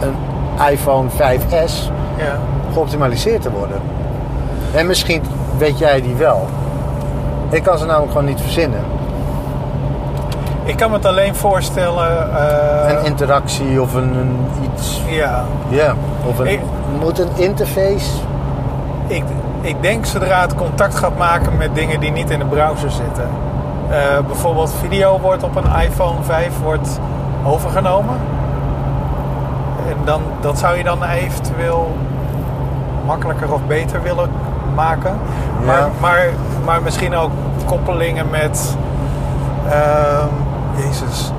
een iPhone 5S, ja. geoptimaliseerd te worden. En misschien weet jij die wel. Ik kan ze namelijk gewoon niet verzinnen. Ik kan me het alleen voorstellen... eh, een interactie of een, een iets. ja. Ja, of een, Ik- moet een interface. Ik, ik denk zodra het contact gaat maken met dingen die niet in de browser zitten. Eh, bijvoorbeeld video wordt op een iPhone 5 wordt overgenomen. En dan, dat zou je dan eventueel makkelijker of beter willen maken. Ja. Maar, maar, maar misschien ook koppelingen met... ehm, Jezus.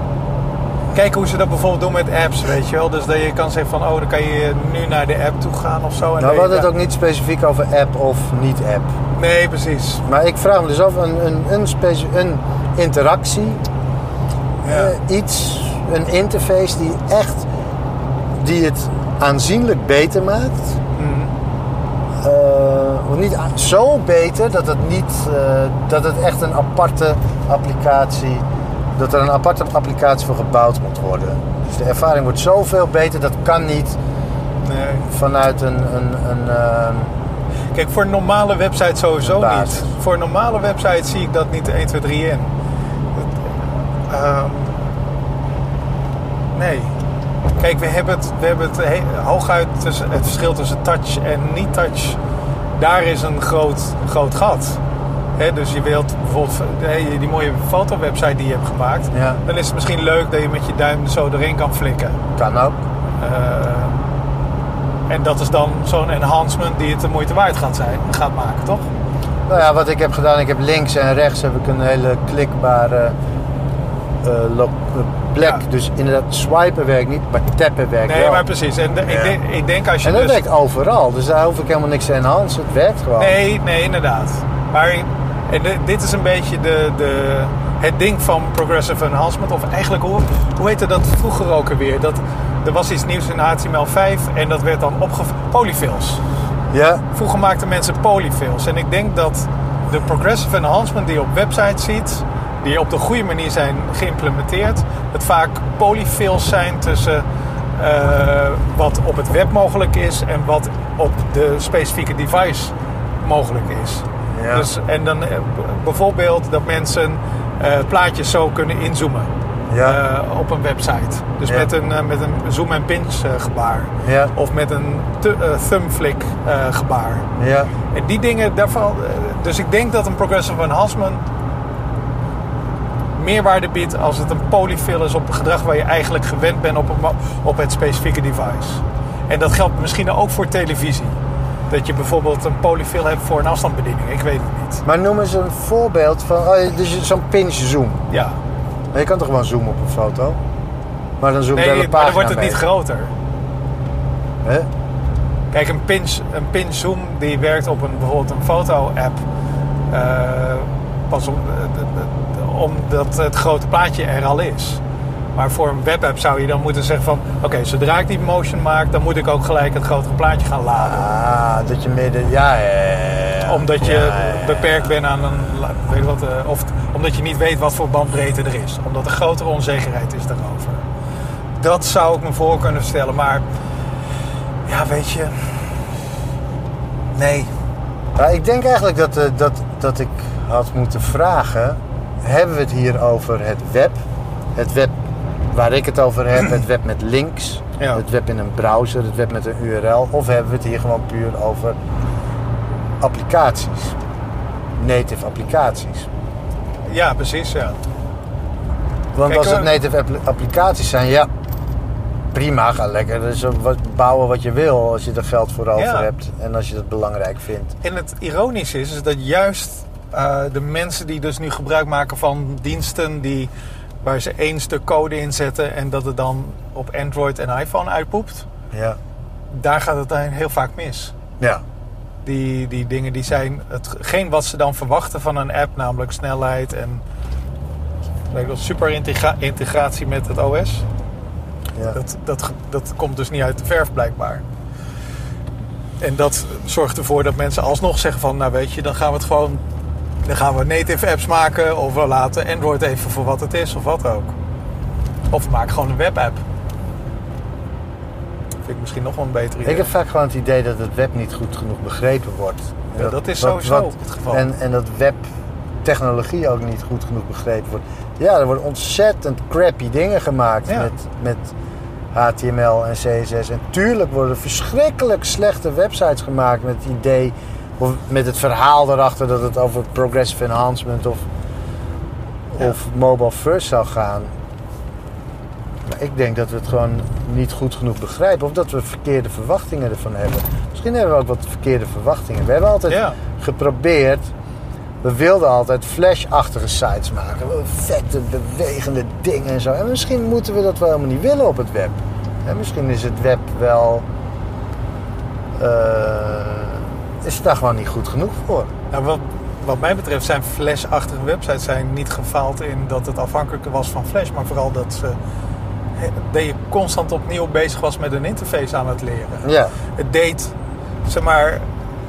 Kijk hoe ze dat bijvoorbeeld doen met apps, weet je wel. Dus dat je kan zeggen van, oh, dan kan je nu naar de app toe gaan of zo. En Nou, we hadden het ook niet specifiek over app of niet app. Nee, precies. Maar ik vraag me dus af, een, een, een, een interactie, Ja. eh, iets, een interface die echt, die het aanzienlijk beter maakt. Mhm. Eh, niet zo beter dat het niet, eh, dat het echt een aparte applicatie, dat er een aparte applicatie voor gebouwd moet worden. Dus de ervaring wordt zoveel beter, dat kan niet Nee. vanuit een, een, een ehm, Kijk, voor een normale website sowieso niet. Voor een normale website zie ik dat niet 1, 2, 3 in. Het, ehm, nee. Kijk, we hebben het, we hebben het he- hooguit tussen het verschil tussen touch en niet-touch. Daar is een groot, groot gat. Dus je wilt bijvoorbeeld hè, die mooie fotowebsite die je hebt gemaakt. Ja. Dan is het misschien leuk dat je met je duim zo erin kan flikken. kan ook. Eh, en dat is dan zo'n enhancement die het de moeite waard gaat, zijn, gaat maken, toch? Nou ja, wat ik heb gedaan, ik heb links en rechts heb ik een hele klikbare eh, eh, plek. Ja. Dus inderdaad, swipen werkt niet, maar tappen werkt Nee, wel. maar precies. En de- ik, denk, ik denk als je en dat dus... werkt overal, dus daar hoef ik helemaal niks te enhancen. Het werkt gewoon. Nee, nee, inderdaad. Maar en de- dit is een beetje de, de, het ding van progressive enhancement. Of eigenlijk, hoe, hoe heette dat vroeger ook alweer? Dat, er was iets nieuws in HTML5 en dat werd dan opgev... Polyfills. Ja, Vroeger maakten mensen polyfills. En ik denk dat de progressive enhancement die je op websites ziet, die op de goede manier zijn geïmplementeerd, het vaak polyfills zijn tussen eh, wat op het web mogelijk is en wat op de specifieke device mogelijk is. Ja. Dus, en dan eh, bijvoorbeeld dat mensen eh, plaatjes zo kunnen inzoomen Ja. eh, op een website. Dus Ja. met, een, met een zoom en pinch eh, gebaar. ja, Of met een th- eh, thumbflick eh, gebaar. ja. En die dingen, daarvan, dus ik denk dat een progressive enhancement meerwaarde biedt als het een polyfill is op gedrag waar je eigenlijk gewend bent op, een, op het specifieke device. En dat geldt misschien ook voor televisie. Dat je bijvoorbeeld een polyfill hebt voor een afstandsbediening. Ik weet het niet. Maar noem eens een voorbeeld van, oh, dus zo'n pinch zoom. Ja. Maar je kan toch gewoon zoomen op een foto? Maar dan zoomt de Nee, hele maar pagina dan wordt het mee. niet groter. Hè? Kijk, een pinch, een pinch zoom die werkt op een, bijvoorbeeld een foto-app. eh, pas om, eh, d- omdat het grote plaatje er al is. Maar voor een webapp zou je dan moeten zeggen van... Oké, zodra ik die motion maak, dan moet ik ook gelijk het grotere plaatje gaan laden. Ah, dat je midden... Ja, ja, ja, ja. Omdat je Ja, beperkt bent aan een... Weet je wat, eh, of omdat je niet weet wat voor bandbreedte er is. Omdat er grotere onzekerheid is daarover. Dat zou ik me voor kunnen stellen. Maar ja, weet je... Nee. Maar ik denk eigenlijk dat, eh, dat, dat ik had moeten vragen... Hebben we het hier over het web? Het web waar ik het over heb, het web met links... Ja. Het web in een browser, het web met een URL... Of hebben we het hier gewoon puur over applicaties? Native applicaties. Ja, precies, ja. Want Kijk, als het eh, native appli- applicaties zijn, ja, prima, ga lekker. Dus eh, bouwen wat je wil als je er geld voor over Ja. hebt en als je dat belangrijk vindt. En het ironische is, is dat juist eh, de mensen die dus nu gebruik maken van diensten die, waar ze één stuk code in zetten en dat het dan op Android en iPhone uitpoept, Ja. daar gaat het dan heel vaak mis. Ja. Die, die dingen die zijn hetgeen wat ze dan verwachten van een app, namelijk snelheid en super integra- integratie met het OS. ja. Dat, dat, dat komt dus niet uit de verf blijkbaar. En dat zorgt ervoor dat mensen alsnog zeggen van... nou weet je, dan gaan we het gewoon... dan gaan we native apps maken... of we laten Android even voor wat het is of wat ook. Of we maken gewoon een webapp. Vind ik misschien nog wel een beter idee. Ik heb vaak gewoon het idee dat het web niet goed genoeg begrepen wordt. Ja, dat is sowieso het geval. En, en dat webtechnologie ook niet goed genoeg begrepen wordt. Ja, er worden ontzettend crappy dingen gemaakt Ja. met, met HTML en CSS. En tuurlijk worden verschrikkelijk slechte websites gemaakt met het idee... of met het verhaal erachter dat het over progressive enhancement of, Ja. of mobile first zou gaan. Maar ik denk dat we het gewoon niet goed genoeg begrijpen. Of dat we verkeerde verwachtingen ervan hebben. Misschien hebben we ook wat verkeerde verwachtingen. We hebben altijd Ja. geprobeerd. We wilden altijd flash-achtige sites maken. Vette, bewegende dingen en zo. En misschien moeten we dat wel helemaal niet willen op het web. En misschien is het web wel... eh, is daar gewoon niet goed genoeg voor. Nou, wat, wat mij betreft zijn Flash-achtige websites zijn niet gefaald in dat het afhankelijk was van Flash, maar vooral dat, ze, dat je constant opnieuw bezig was met een interface aan het leren. Ja, Het deed, zeg maar,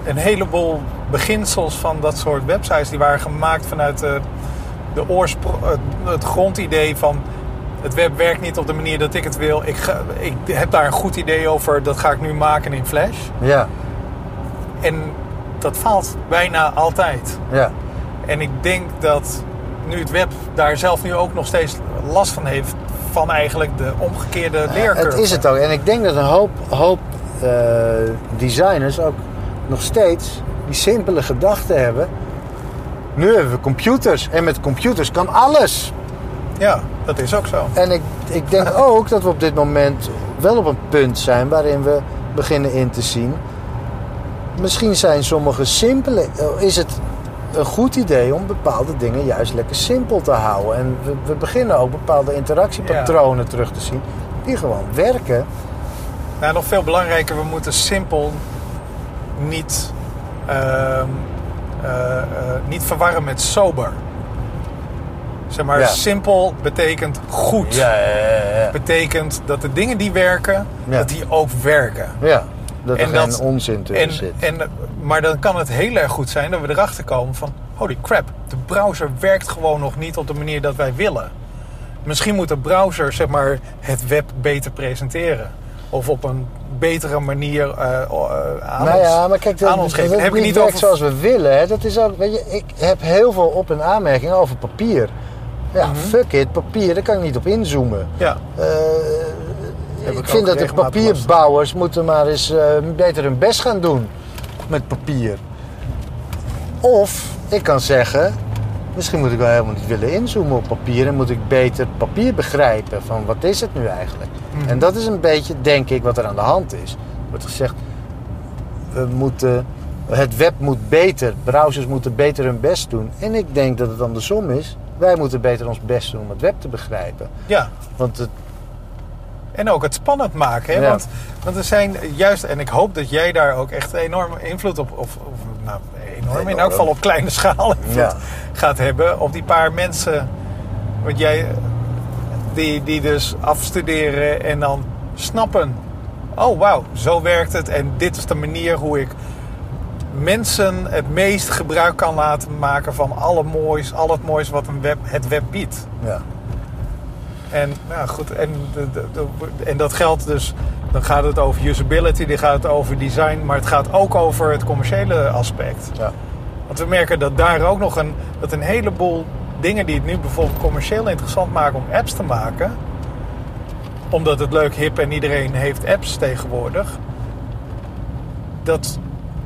een heleboel beginsels van dat soort websites die waren gemaakt vanuit de, de oorspro- het, het grondidee van het web werkt niet op de manier dat ik het wil. Ik, ga, ik heb daar een goed idee over, dat ga ik nu maken in Flash. ja, En dat faalt bijna altijd. ja. En ik denk dat nu het web daar zelf nu ook nog steeds last van heeft. Van eigenlijk de omgekeerde leercurve. Het is het ook. En ik denk dat een hoop, hoop eh, designers ook nog steeds die simpele gedachten hebben. Nu hebben we computers en met computers kan alles. Ja, dat is ook zo. En ik, ik denk ook dat we op dit moment wel op een punt zijn waarin we beginnen in te zien. Misschien zijn sommige simpele. eh, Is het een goed idee om bepaalde dingen juist lekker simpel te houden? En we, we beginnen ook bepaalde interactiepatronen terug te zien die gewoon werken. Nou, nog veel belangrijker, we moeten simpel niet, ehm, eh, eh, niet verwarren met sober. Zeg maar, Ja. simpel betekent goed. ja, ja. Betekent dat de dingen die werken, dat die ook werken. Ja, dat er En geen dat- onzin tussen En, zit. en, maar dan kan het heel erg goed zijn dat we erachter komen van... Holy crap, de browser werkt gewoon nog niet op de manier dat wij willen. Misschien moet de browser zeg maar, het web beter presenteren. Of op een betere manier eh, aan, nou ons, ja, maar kijk, dat, aan ons dat geven. Heb ik niet over... zoals we willen. Hè? Dat is ook, weet je, ik heb heel veel op- en aanmerkingen over papier. Ja, Mhm. fuck it, papier, daar kan ik niet op inzoomen. Ja, Eh, ik ik vind dat de papierbouwers moeten maar eens eh, beter hun best gaan doen met papier. Of ik kan zeggen, misschien moet ik wel helemaal niet willen inzoomen op papier en moet ik beter papier begrijpen van wat is het nu eigenlijk. Mhm. En dat is een beetje, denk ik, wat er aan de hand is. Er wordt gezegd, we moeten, het web moet beter, browsers moeten beter hun best doen. En ik denk dat het andersom is. Wij moeten beter ons best doen om het web te begrijpen. ja. Want het, En ook het spannend maken. Hè? Ja. Want, want er zijn juist, en ik hoop dat jij daar ook echt enorm invloed op, of, of nou, enorm, in elk geval op kleine schaal invloed Ja. gaat hebben op die paar mensen. Want jij, die, die dus afstuderen en dan snappen. Oh wauw, zo werkt het en dit is de manier hoe ik mensen het meest gebruik kan laten maken van alle moois, al het moois wat een web, het web biedt. Ja. En nou goed, en, de, de- de- en dat geldt dus, dan gaat het over usability, dan gaat het over design, maar het gaat ook over het commerciële aspect. Ja. Want we merken dat daar ook nog een, dat een heleboel dingen die het nu bijvoorbeeld commercieel interessant maken om apps te maken, omdat het leuk, hip en iedereen heeft apps tegenwoordig, dat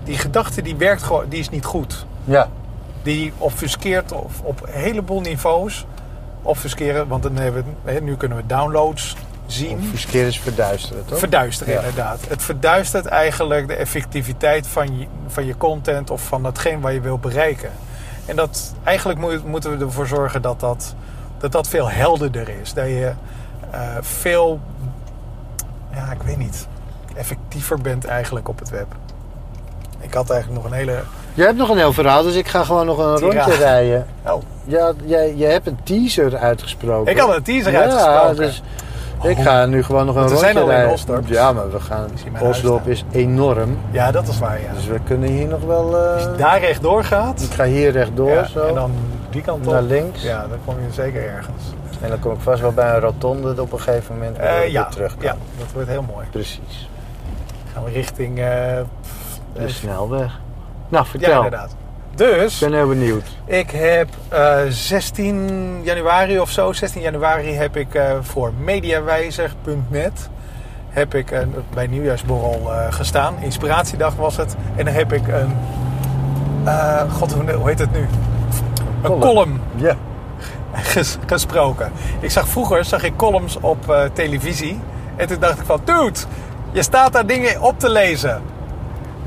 die gedachte die werkt gewoon, die is niet goed. Ja. Die obfuskeert op, op een heleboel niveaus. Obfusceren, want dan hebben we, nu kunnen we downloads zien. Verkeer is verduisteren, toch? Verduisteren Ja. inderdaad. Het verduistert eigenlijk de effectiviteit van je, van je content of van hetgeen waar je wil bereiken. En dat, eigenlijk moet- moeten we ervoor zorgen dat dat, dat, dat veel helderder is. Dat je eh, veel, ja ik weet niet, effectiever bent eigenlijk op het web. Ik had eigenlijk nog een hele... Jij hebt nog een heel verhaal, dus ik ga gewoon nog een rondje rijden. Oh, Ja, jij, jij hebt een teaser uitgesproken. ik had een teaser ja, uitgesproken. dus ik ga nu gewoon nog een Want we rondje zijn al in rijden. Osdorp. Ja, maar we gaan... Osdorp is enorm. Ja, dat is waar, ja. Dus we kunnen hier nog wel... eh, Als je daar rechtdoor gaat... Ik ga hier rechtdoor ja, zo. en dan die kant op. Naar links. Ja, dan kom je zeker ergens. En dan kom ik vast wel bij een rotonde op een gegeven moment ik ja, terug kan. ja, dat wordt heel mooi. Precies. Gaan we richting... eh, De snelweg. Nou, ja, vertel. inderdaad. Dus, ik ben heel benieuwd. ik heb eh, 16 januari of zo, 16 januari heb ik eh, voor mediawijzer.net heb ik bij nieuwjaarsborrel eh, gestaan. Inspiratiedag was het. En dan heb ik een... eh, God, hoe heet het nu? Een column. column Ja. ges- gesproken. Ik zag vroeger zag ik columns op eh, televisie. En toen dacht ik van, dude, je staat daar dingen op te lezen.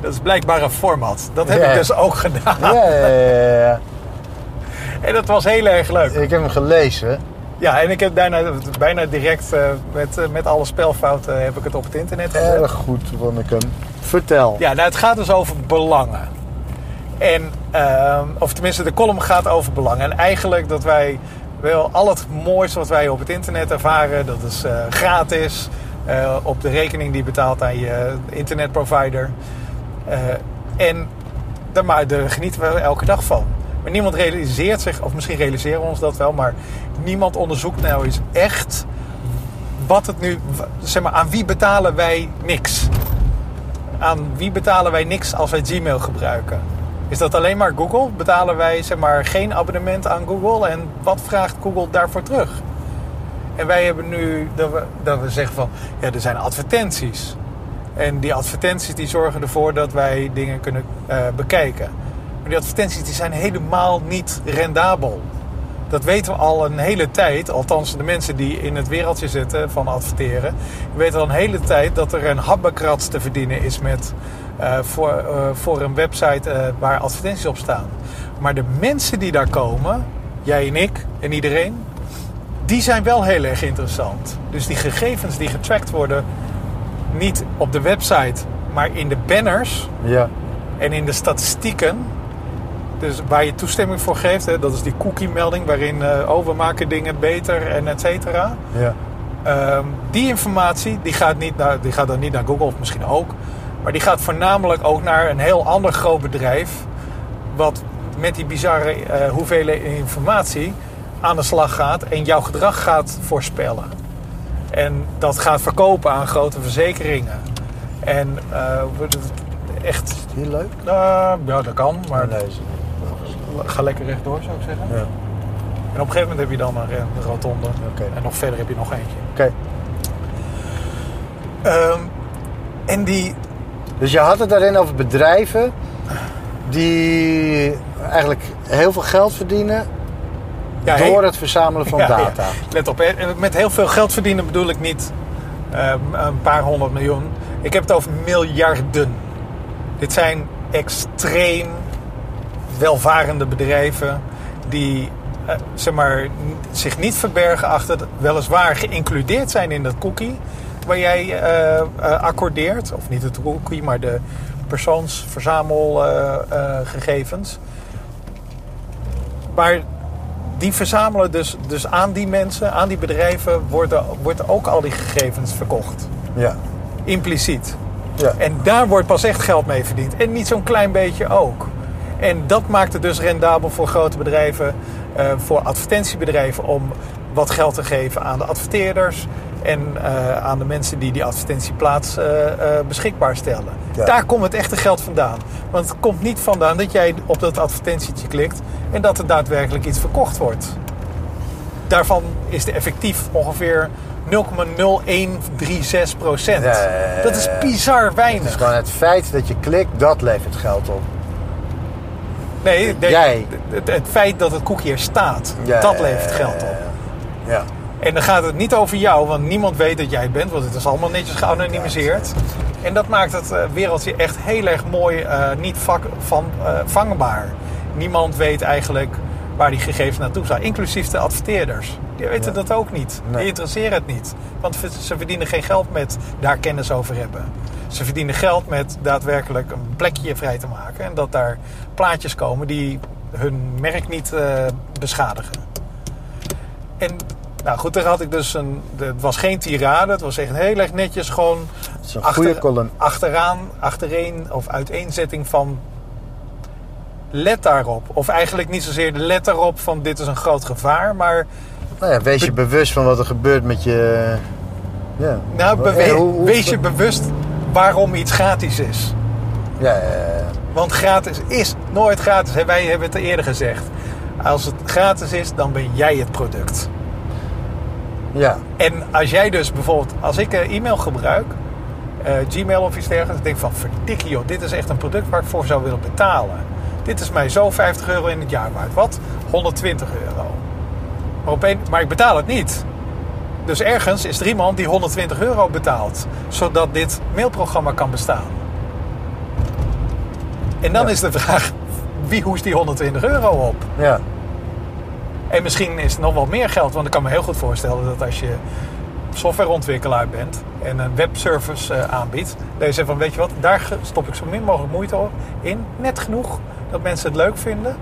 Dat is blijkbaar een format. Dat heb Ja. ik dus ook gedaan. Ja, ja, ja, ja. En dat was heel erg leuk. Ik heb hem gelezen. Ja, en ik heb daarna bijna direct eh, met, eh, met alle spelfouten heb ik het op het internet gezet. Erg goed vond ik hem. Vertel. Ja, nou, het gaat dus over belangen. En, ehm, of tenminste, de column gaat over belangen. En eigenlijk dat wij wel al het mooiste wat wij op het internet ervaren, dat is eh, gratis. op de rekening die betaalt aan je internetprovider. Eh, en daar, maar, daar genieten we elke dag van. Maar niemand realiseert zich, of misschien realiseren we ons dat wel, maar niemand onderzoekt nou eens echt wat het nu, zeg maar, aan wie betalen wij niks? aan wie betalen wij niks als wij Gmail gebruiken? Is dat alleen maar Google? Betalen wij zeg maar, geen abonnement aan Google? En wat vraagt Google daarvoor terug? En wij hebben nu dat we, dat we zeggen van ja, er zijn advertenties. En die advertenties die zorgen ervoor dat wij dingen kunnen eh, bekijken. Maar die advertenties die zijn helemaal niet rendabel. Dat weten we al een hele tijd. Althans, de mensen die in het wereldje zitten van adverteren. Weten al een hele tijd dat er een habbekrats te verdienen is met, eh, voor, eh, voor een website waar advertenties op staan. Maar de mensen die daar komen, jij en ik en iedereen, die zijn wel heel erg interessant. Dus die gegevens die getracked worden, niet op de website, maar in de banners Ja. en in de statistieken, dus waar je toestemming voor geeft, hè, dat is die cookie-melding waarin eh oh, we maken dingen beter en et cetera. Ja. Ehm, die informatie die gaat, niet naar, die gaat dan niet naar Google, of misschien ook, maar die gaat voornamelijk ook naar een heel ander groot bedrijf, wat met die bizarre eh hoeveelheid informatie aan de slag gaat en jouw gedrag gaat voorspellen. En dat gaat verkopen aan grote verzekeringen. En eh, wordt het echt Heel leuk. uh, ja, dat kan, maar lezen. ga lekker rechtdoor zou ik zeggen. Ja. En op een gegeven moment heb je dan een, rotonde. Oké. En nog verder heb je nog eentje. Oké. Ehm, en die, Dus je had het daarin over bedrijven die eigenlijk heel veel geld verdienen ja, door het verzamelen van ja, data. let op, met heel veel geld verdienen bedoel ik niet ehm, een paar honderd miljoen. Ik heb het over miljarden. Dit zijn extreem welvarende bedrijven die eh, zeg maar, zich niet verbergen achter, het- weliswaar geïncludeerd zijn in dat cookie waar jij eh, accordeert. Of niet het cookie, maar de persoonsverzamelgegevens. maar die verzamelen dus, dus aan die mensen, aan die bedrijven, worden, worden ook al die gegevens verkocht. Ja. Impliciet. Ja. En daar wordt pas echt geld mee verdiend. En niet zo'n klein beetje ook. En dat maakt het dus rendabel voor grote bedrijven, eh, voor advertentiebedrijven om wat geld te geven aan de adverteerders en eh, aan de mensen die die advertentieplaats eh, beschikbaar stellen. Ja. Daar komt het echte geld vandaan. Want het komt niet vandaan dat jij op dat advertentietje klikt en dat er daadwerkelijk iets verkocht wordt. Daarvan is de effectief ongeveer 0,0136 procent. Ja, ja, Dat is bizar Het weinig. is gewoon het feit dat je klikt, dat levert geld op. Nee, Jij. Het, het feit dat het koekje er staat, dat levert geld op. Ja. En dan gaat het niet over jou, want niemand weet dat jij het bent, want het is allemaal netjes geanonimiseerd. En dat maakt het eh, wereldje echt heel erg mooi, eh, niet vak, van, eh, vangbaar. Niemand weet eigenlijk waar die gegevens naartoe zijn, inclusief de adverteerders. Die weten Ja. dat ook niet. Nee. Die interesseren het niet. Want ze verdienen geen geld met daar kennis over hebben. Ze verdienen geld met daadwerkelijk een plekje vrij te maken. En dat daar plaatjes komen die hun merk niet beschadigen. En nou goed, daar had ik dus een. Het was geen tirade, het was echt heel erg netjes. Gewoon een goede column. achteraan, achtereen of uiteenzetting van. Let daarop. Of eigenlijk niet zozeer de let daarop van dit is een groot gevaar, maar Nou ja, wees je bewust van wat er gebeurt met je... Ja. nou, bewe- hoe- hoe- wees je bewust waarom iets gratis is. Ja, ja, ja. Want gratis is nooit gratis. Wij hebben het eerder gezegd. Als het gratis is, dan ben jij het product. Ja, En als jij dus bijvoorbeeld, als ik e-mail gebruik, eh, Gmail of iets dergelijks, denk ik van verdikkie joh, dit is echt een product waar ik voor zou willen betalen. Dit is mij zo 50 euro in het jaar waard. Wat? 120 euro. Maar, op een, maar ik betaal het niet. Dus ergens is er iemand die 120 euro betaalt, zodat dit mailprogramma kan bestaan. En dan Ja. is de vraag, wie hoest die 120 euro op? ja. En misschien is het nog wel meer geld. Want ik kan me heel goed voorstellen dat als je softwareontwikkelaar bent en een webservice eh, aanbiedt, dat je zegt van weet je wat, daar stop ik zo min mogelijk moeite in. Net genoeg dat mensen het leuk vinden.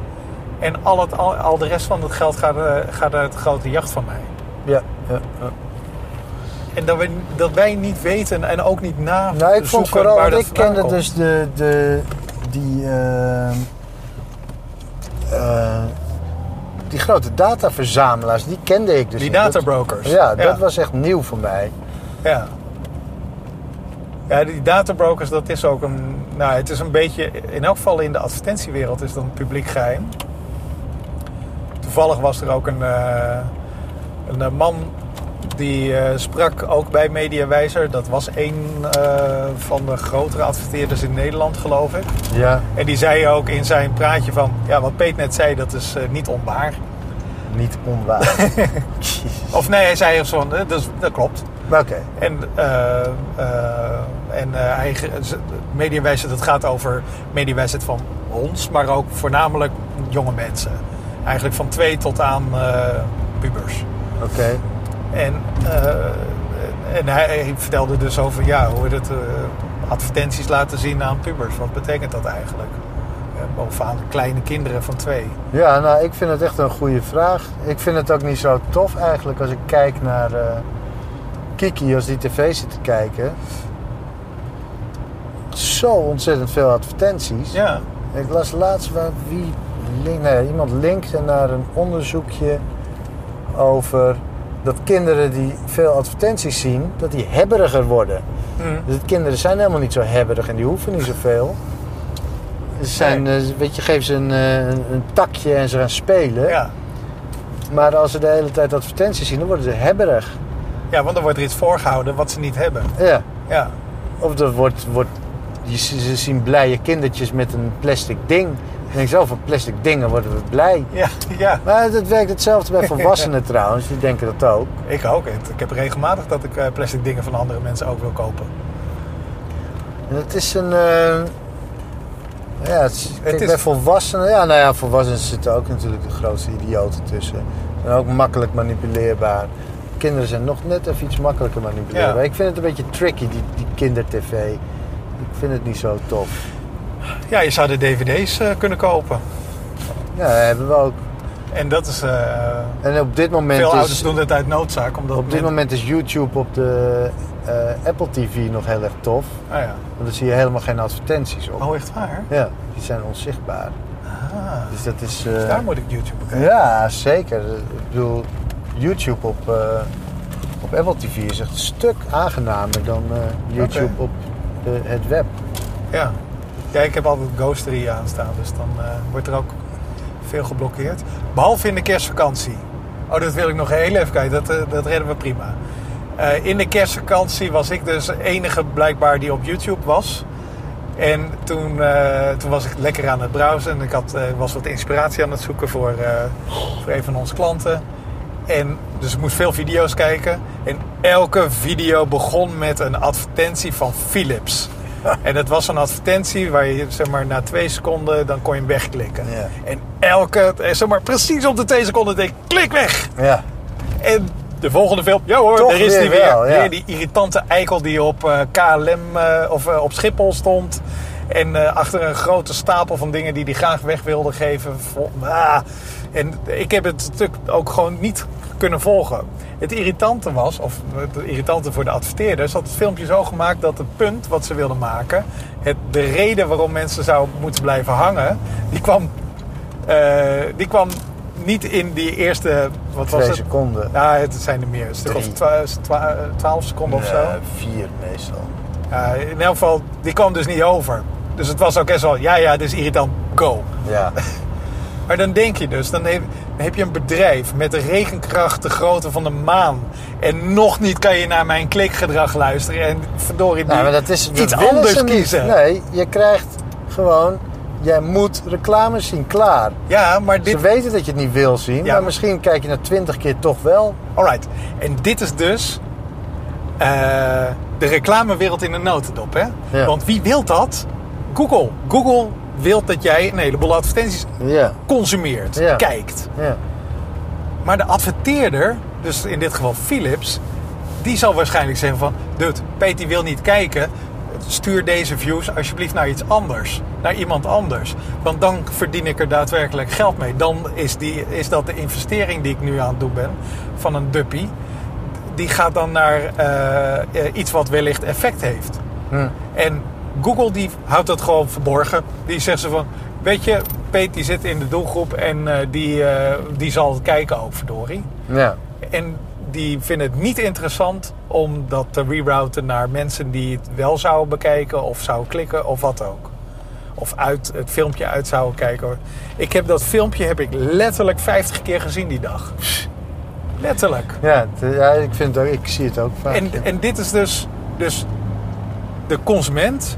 En al, het, al, al de rest van het geld gaat, eh, gaat naar het grote jacht van mij. ja, ja, ja. En dat wij, dat wij niet weten en ook niet na Nou, ik vond vooral, waar dat ik kende dus de, de, die, eh, die grote dataverzamelaars, die kende ik dus Die niet. Dat- databrokers. Ja, dat was echt nieuw voor mij. Ja. Ja, die databrokers, dat is ook een... Nou, het is een beetje... In elk geval in de advertentiewereld is dat een publiek geheim. Toevallig was er ook een, eh, een eh, man die eh, sprak ook bij Mediawijzer. Dat was een eh, van de grotere adverteerders in Nederland, geloof ik. Ja, En die zei ook in zijn praatje van... Ja, wat Peet net zei, dat is eh, niet onwaar. niet onwaar. Of nee, hij zei zo van... dat, dat klopt. Oké, En, en hij, mediawijsheid, het gaat over mediawijsheid van ons, maar ook voornamelijk jonge mensen. Eigenlijk van twee tot aan pubers. oké. En, eh, en hij, vertelde dus over ja, hoe het eh, advertenties laten zien aan pubers. Wat betekent dat eigenlijk? Eh, of aan kleine kinderen van twee. Ja, nou, ik vind het echt een goede vraag. Ik vind het ook niet zo tof eigenlijk als ik kijk naar eh, Kiki, als die tv zit te kijken. Zo ontzettend veel advertenties. Ja, Ik las laatst waar wie nee, iemand linkte naar een onderzoekje over dat kinderen die veel advertenties zien, dat die hebberiger worden. Hm. Dus de kinderen zijn helemaal niet zo hebberig en die hoeven niet zoveel. Ze zijn, eh, weet je, geef ze een, eh, een, een takje en ze gaan spelen. ja. Maar als ze de hele tijd advertenties zien, dan worden ze hebberig. ja, want dan wordt er iets voorgehouden wat ze niet hebben. Ja. Ja, Of er wordt, wordt, ze zien blije kindertjes met een plastic ding. Dan denk ik zo, van plastic dingen worden we blij. ja, ja. Maar het werkt hetzelfde bij volwassenen trouwens, die denken dat ook. Ik ook. Ik heb regelmatig dat ik eh, plastic dingen van andere mensen ook wil kopen. En het is een. eh, ja, het is, kijk, is- bij volwassenen. Ja, nou ja, volwassenen zitten ook natuurlijk de grootste idioten tussen. En ook makkelijk manipuleerbaar. Kinderen zijn nog net even iets makkelijker manipuleerbaar. Ja. Ik vind het een beetje tricky, die, die kindertv. Ik vind het niet zo tof. Ja, je zou de dvd's eh, kunnen kopen. Ja, dat hebben we ook. En dat is... eh, En op dit moment veel is... ouders doen het uit noodzaak. Omdat Op dit men- moment is YouTube op de eh, Apple TV nog heel erg tof. Ah ja. Want dan zie je helemaal geen advertenties op. Oh, echt waar? Ja, die zijn onzichtbaar. Ah, Dus dat is... dus daar moet ik YouTube bekijken. Ja, zeker. Ik bedoel, YouTube op, op Apple TV is echt een stuk aangenamer dan YouTube op de, het web. Ja. Ja, ik heb altijd Ghostery aanstaan, dus dan eh, wordt er ook veel geblokkeerd. Behalve in de kerstvakantie. Oh, dat wil ik nog heel even kijken. Dat, eh, dat redden we prima. Eh, in de kerstvakantie was ik dus de enige blijkbaar die op YouTube was. En toen, toen was ik lekker aan het browsen. En ik had, was wat inspiratie aan het zoeken voor, voor een van onze klanten. En dus ik moest veel video's kijken. En elke video begon met een advertentie van Philips. En dat was een advertentie waar je zeg maar, na twee seconden dan kon je hem wegklikken. En elke, eh, zeg maar, precies op de twee seconden denk ik, klik weg! Ja, En de volgende film, ja hoor, Toch daar is die weer. wel, ja. Weer die irritante eikel die op eh, KLM eh, of op Schiphol stond. En achter een grote stapel van dingen die hij graag weg wilde geven. Vol- ah. En ik heb het natuurlijk ook gewoon niet kunnen volgen. Het irritante was, of het irritante voor de adverteerders, had het filmpje zo gemaakt dat het punt wat ze wilden maken, het, de reden waarom mensen zouden moeten blijven hangen, die kwam, eh, die kwam niet in die eerste, wat was het? seconden. Ja, het zijn er meer. Een stuk of twa- twa- twaalf seconden of zo. Nee, vier meestal. Ja, in elk geval, die kwam dus niet over. Dus het was ook echt wel, ja, ja, dit is irritant, go. Ja, Maar dan denk je dus, dan heb, je een bedrijf met de regenkracht de grootte van de maan. En nog niet kan je naar mijn klikgedrag luisteren. En verdorie, nou, maar dat is dat iets anders ze kiezen. Nee, je krijgt gewoon, jij moet reclame zien, klaar. Ja, maar Ze dit... weten dat je het niet wil zien, Ja. maar misschien kijk je na twintig keer toch wel. Alright. En dit is dus eh, de reclamewereld in een notendop, hè? Ja. Want wie wil dat? Google. Google wil dat jij een heleboel advertenties Ja, consumeert, Ja. kijkt. ja. Maar de adverteerder, dus in dit geval Philips, die zal waarschijnlijk zeggen van... Dude, Peter wil niet kijken. Stuur deze views alsjeblieft naar iets anders. Naar iemand anders. Want dan verdien ik er daadwerkelijk geld mee. Dan is, die, is dat de investering die ik nu aan het doen ben van een duppie. Die gaat dan naar eh, eh, iets wat wellicht effect heeft. Hm. En Google die houdt dat gewoon verborgen. Die zegt ze van, weet je, Peet die zit in de doelgroep en eh, die, eh, die zal het kijken ook, verdorie. ja. En die vinden het niet interessant om dat te rerouten naar mensen die het wel zouden bekijken of zouden klikken of wat ook. Of uit het filmpje uit zouden kijken. Ik heb dat filmpje heb ik letterlijk 50 keer gezien die dag. Letterlijk. Ja, ja, ik, vind ook, ik zie het ook vaak. En, en dit is dus, dus de consument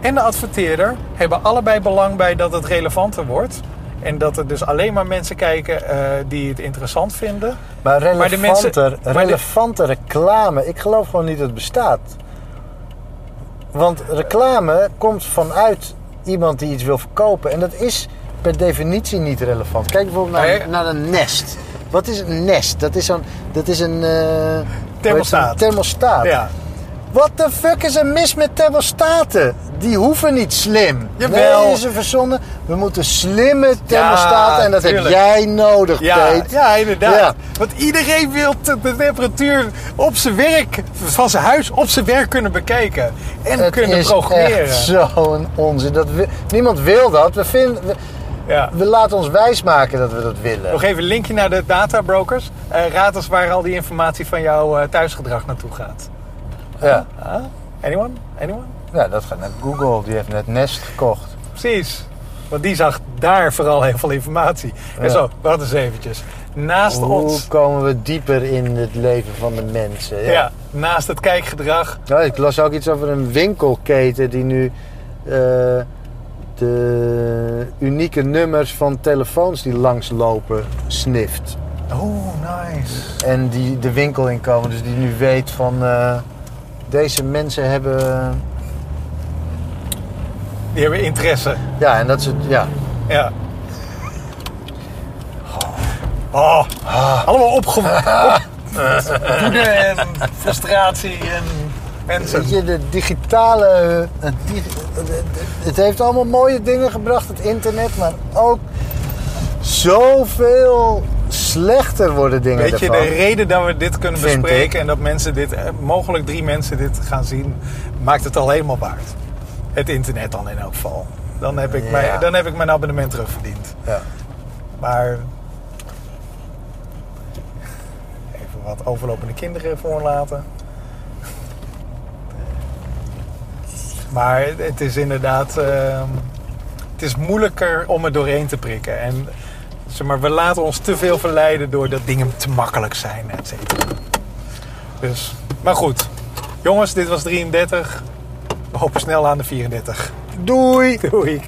en de adverteerder hebben allebei belang bij dat het relevanter wordt. En dat er dus alleen maar mensen kijken eh, die het interessant vinden. maar maar de relevanter, mensen- maar de- relevante reclame, ik geloof gewoon niet dat het bestaat. Want reclame komt vanuit iemand die iets wil verkopen. En dat is per definitie niet relevant. Kijk bijvoorbeeld naar, Nee. naar een nest. Wat is een nest? Dat is, zo'n, dat is een... eh, Thermostaat. Thermostaat. Ja, Wat de fuck is er mis met thermostaten? Die hoeven niet slim. Jawel. Nee, ze verzonnen. We moeten slimme thermostaten. en dat tuurlijk. heb jij nodig, ja, Peet. ja inderdaad. Ja. Want iedereen wil de temperatuur op zijn werk, van zijn huis op zijn werk kunnen bekijken. En Het kunnen is programmeren. echt zo'n onzin. Dat niemand wil dat. We, vinden, we, Ja. we laten ons wijsmaken dat we dat willen. Nog even een linkje naar de databrokers. Eh raad eens waar al die informatie van jouw eh, thuisgedrag naartoe gaat. Ja. Anyone? Anyone? ja, dat gaat naar Google. Die heeft net Nest gekocht. Precies. Want die zag daar vooral heel veel informatie. En Ja. zo, wacht eens eventjes. Naast Hoe ons, komen we dieper in het leven van de mensen? ja. naast het kijkgedrag, Nou, ik las ook iets over een winkelketen die nu eh, de unieke nummers van telefoons die langslopen snift. Oh, nice. En die de winkel inkomen, dus die nu weet van eh, deze mensen hebben. Die hebben interesse. Ja, en dat is het. Ja. Ja. Oh, allemaal opgewonden. Woede en frustratie en mensen. Weet je, de digitale. Het, dig- het heeft allemaal mooie dingen gebracht, het internet, maar ook zoveel slechter worden dingen Weet je, de reden dat we dit kunnen bespreken en dat mensen dit, eh, mogelijk drie mensen dit gaan zien, maakt het al helemaal waard. Het internet dan in elk geval. Dan heb ik, Ja. mijn, dan heb ik mijn abonnement terugverdiend. Ja. Maar. Even wat overlopende kinderen voorlaten. Maar het is inderdaad. ehm, het is moeilijker om er doorheen te prikken. En zeg maar, we laten ons te veel verleiden door dat dingen te makkelijk zijn, et cetera. Dus, maar goed. Jongens, dit was 33. We hopen snel aan de 34. Doei! Doei.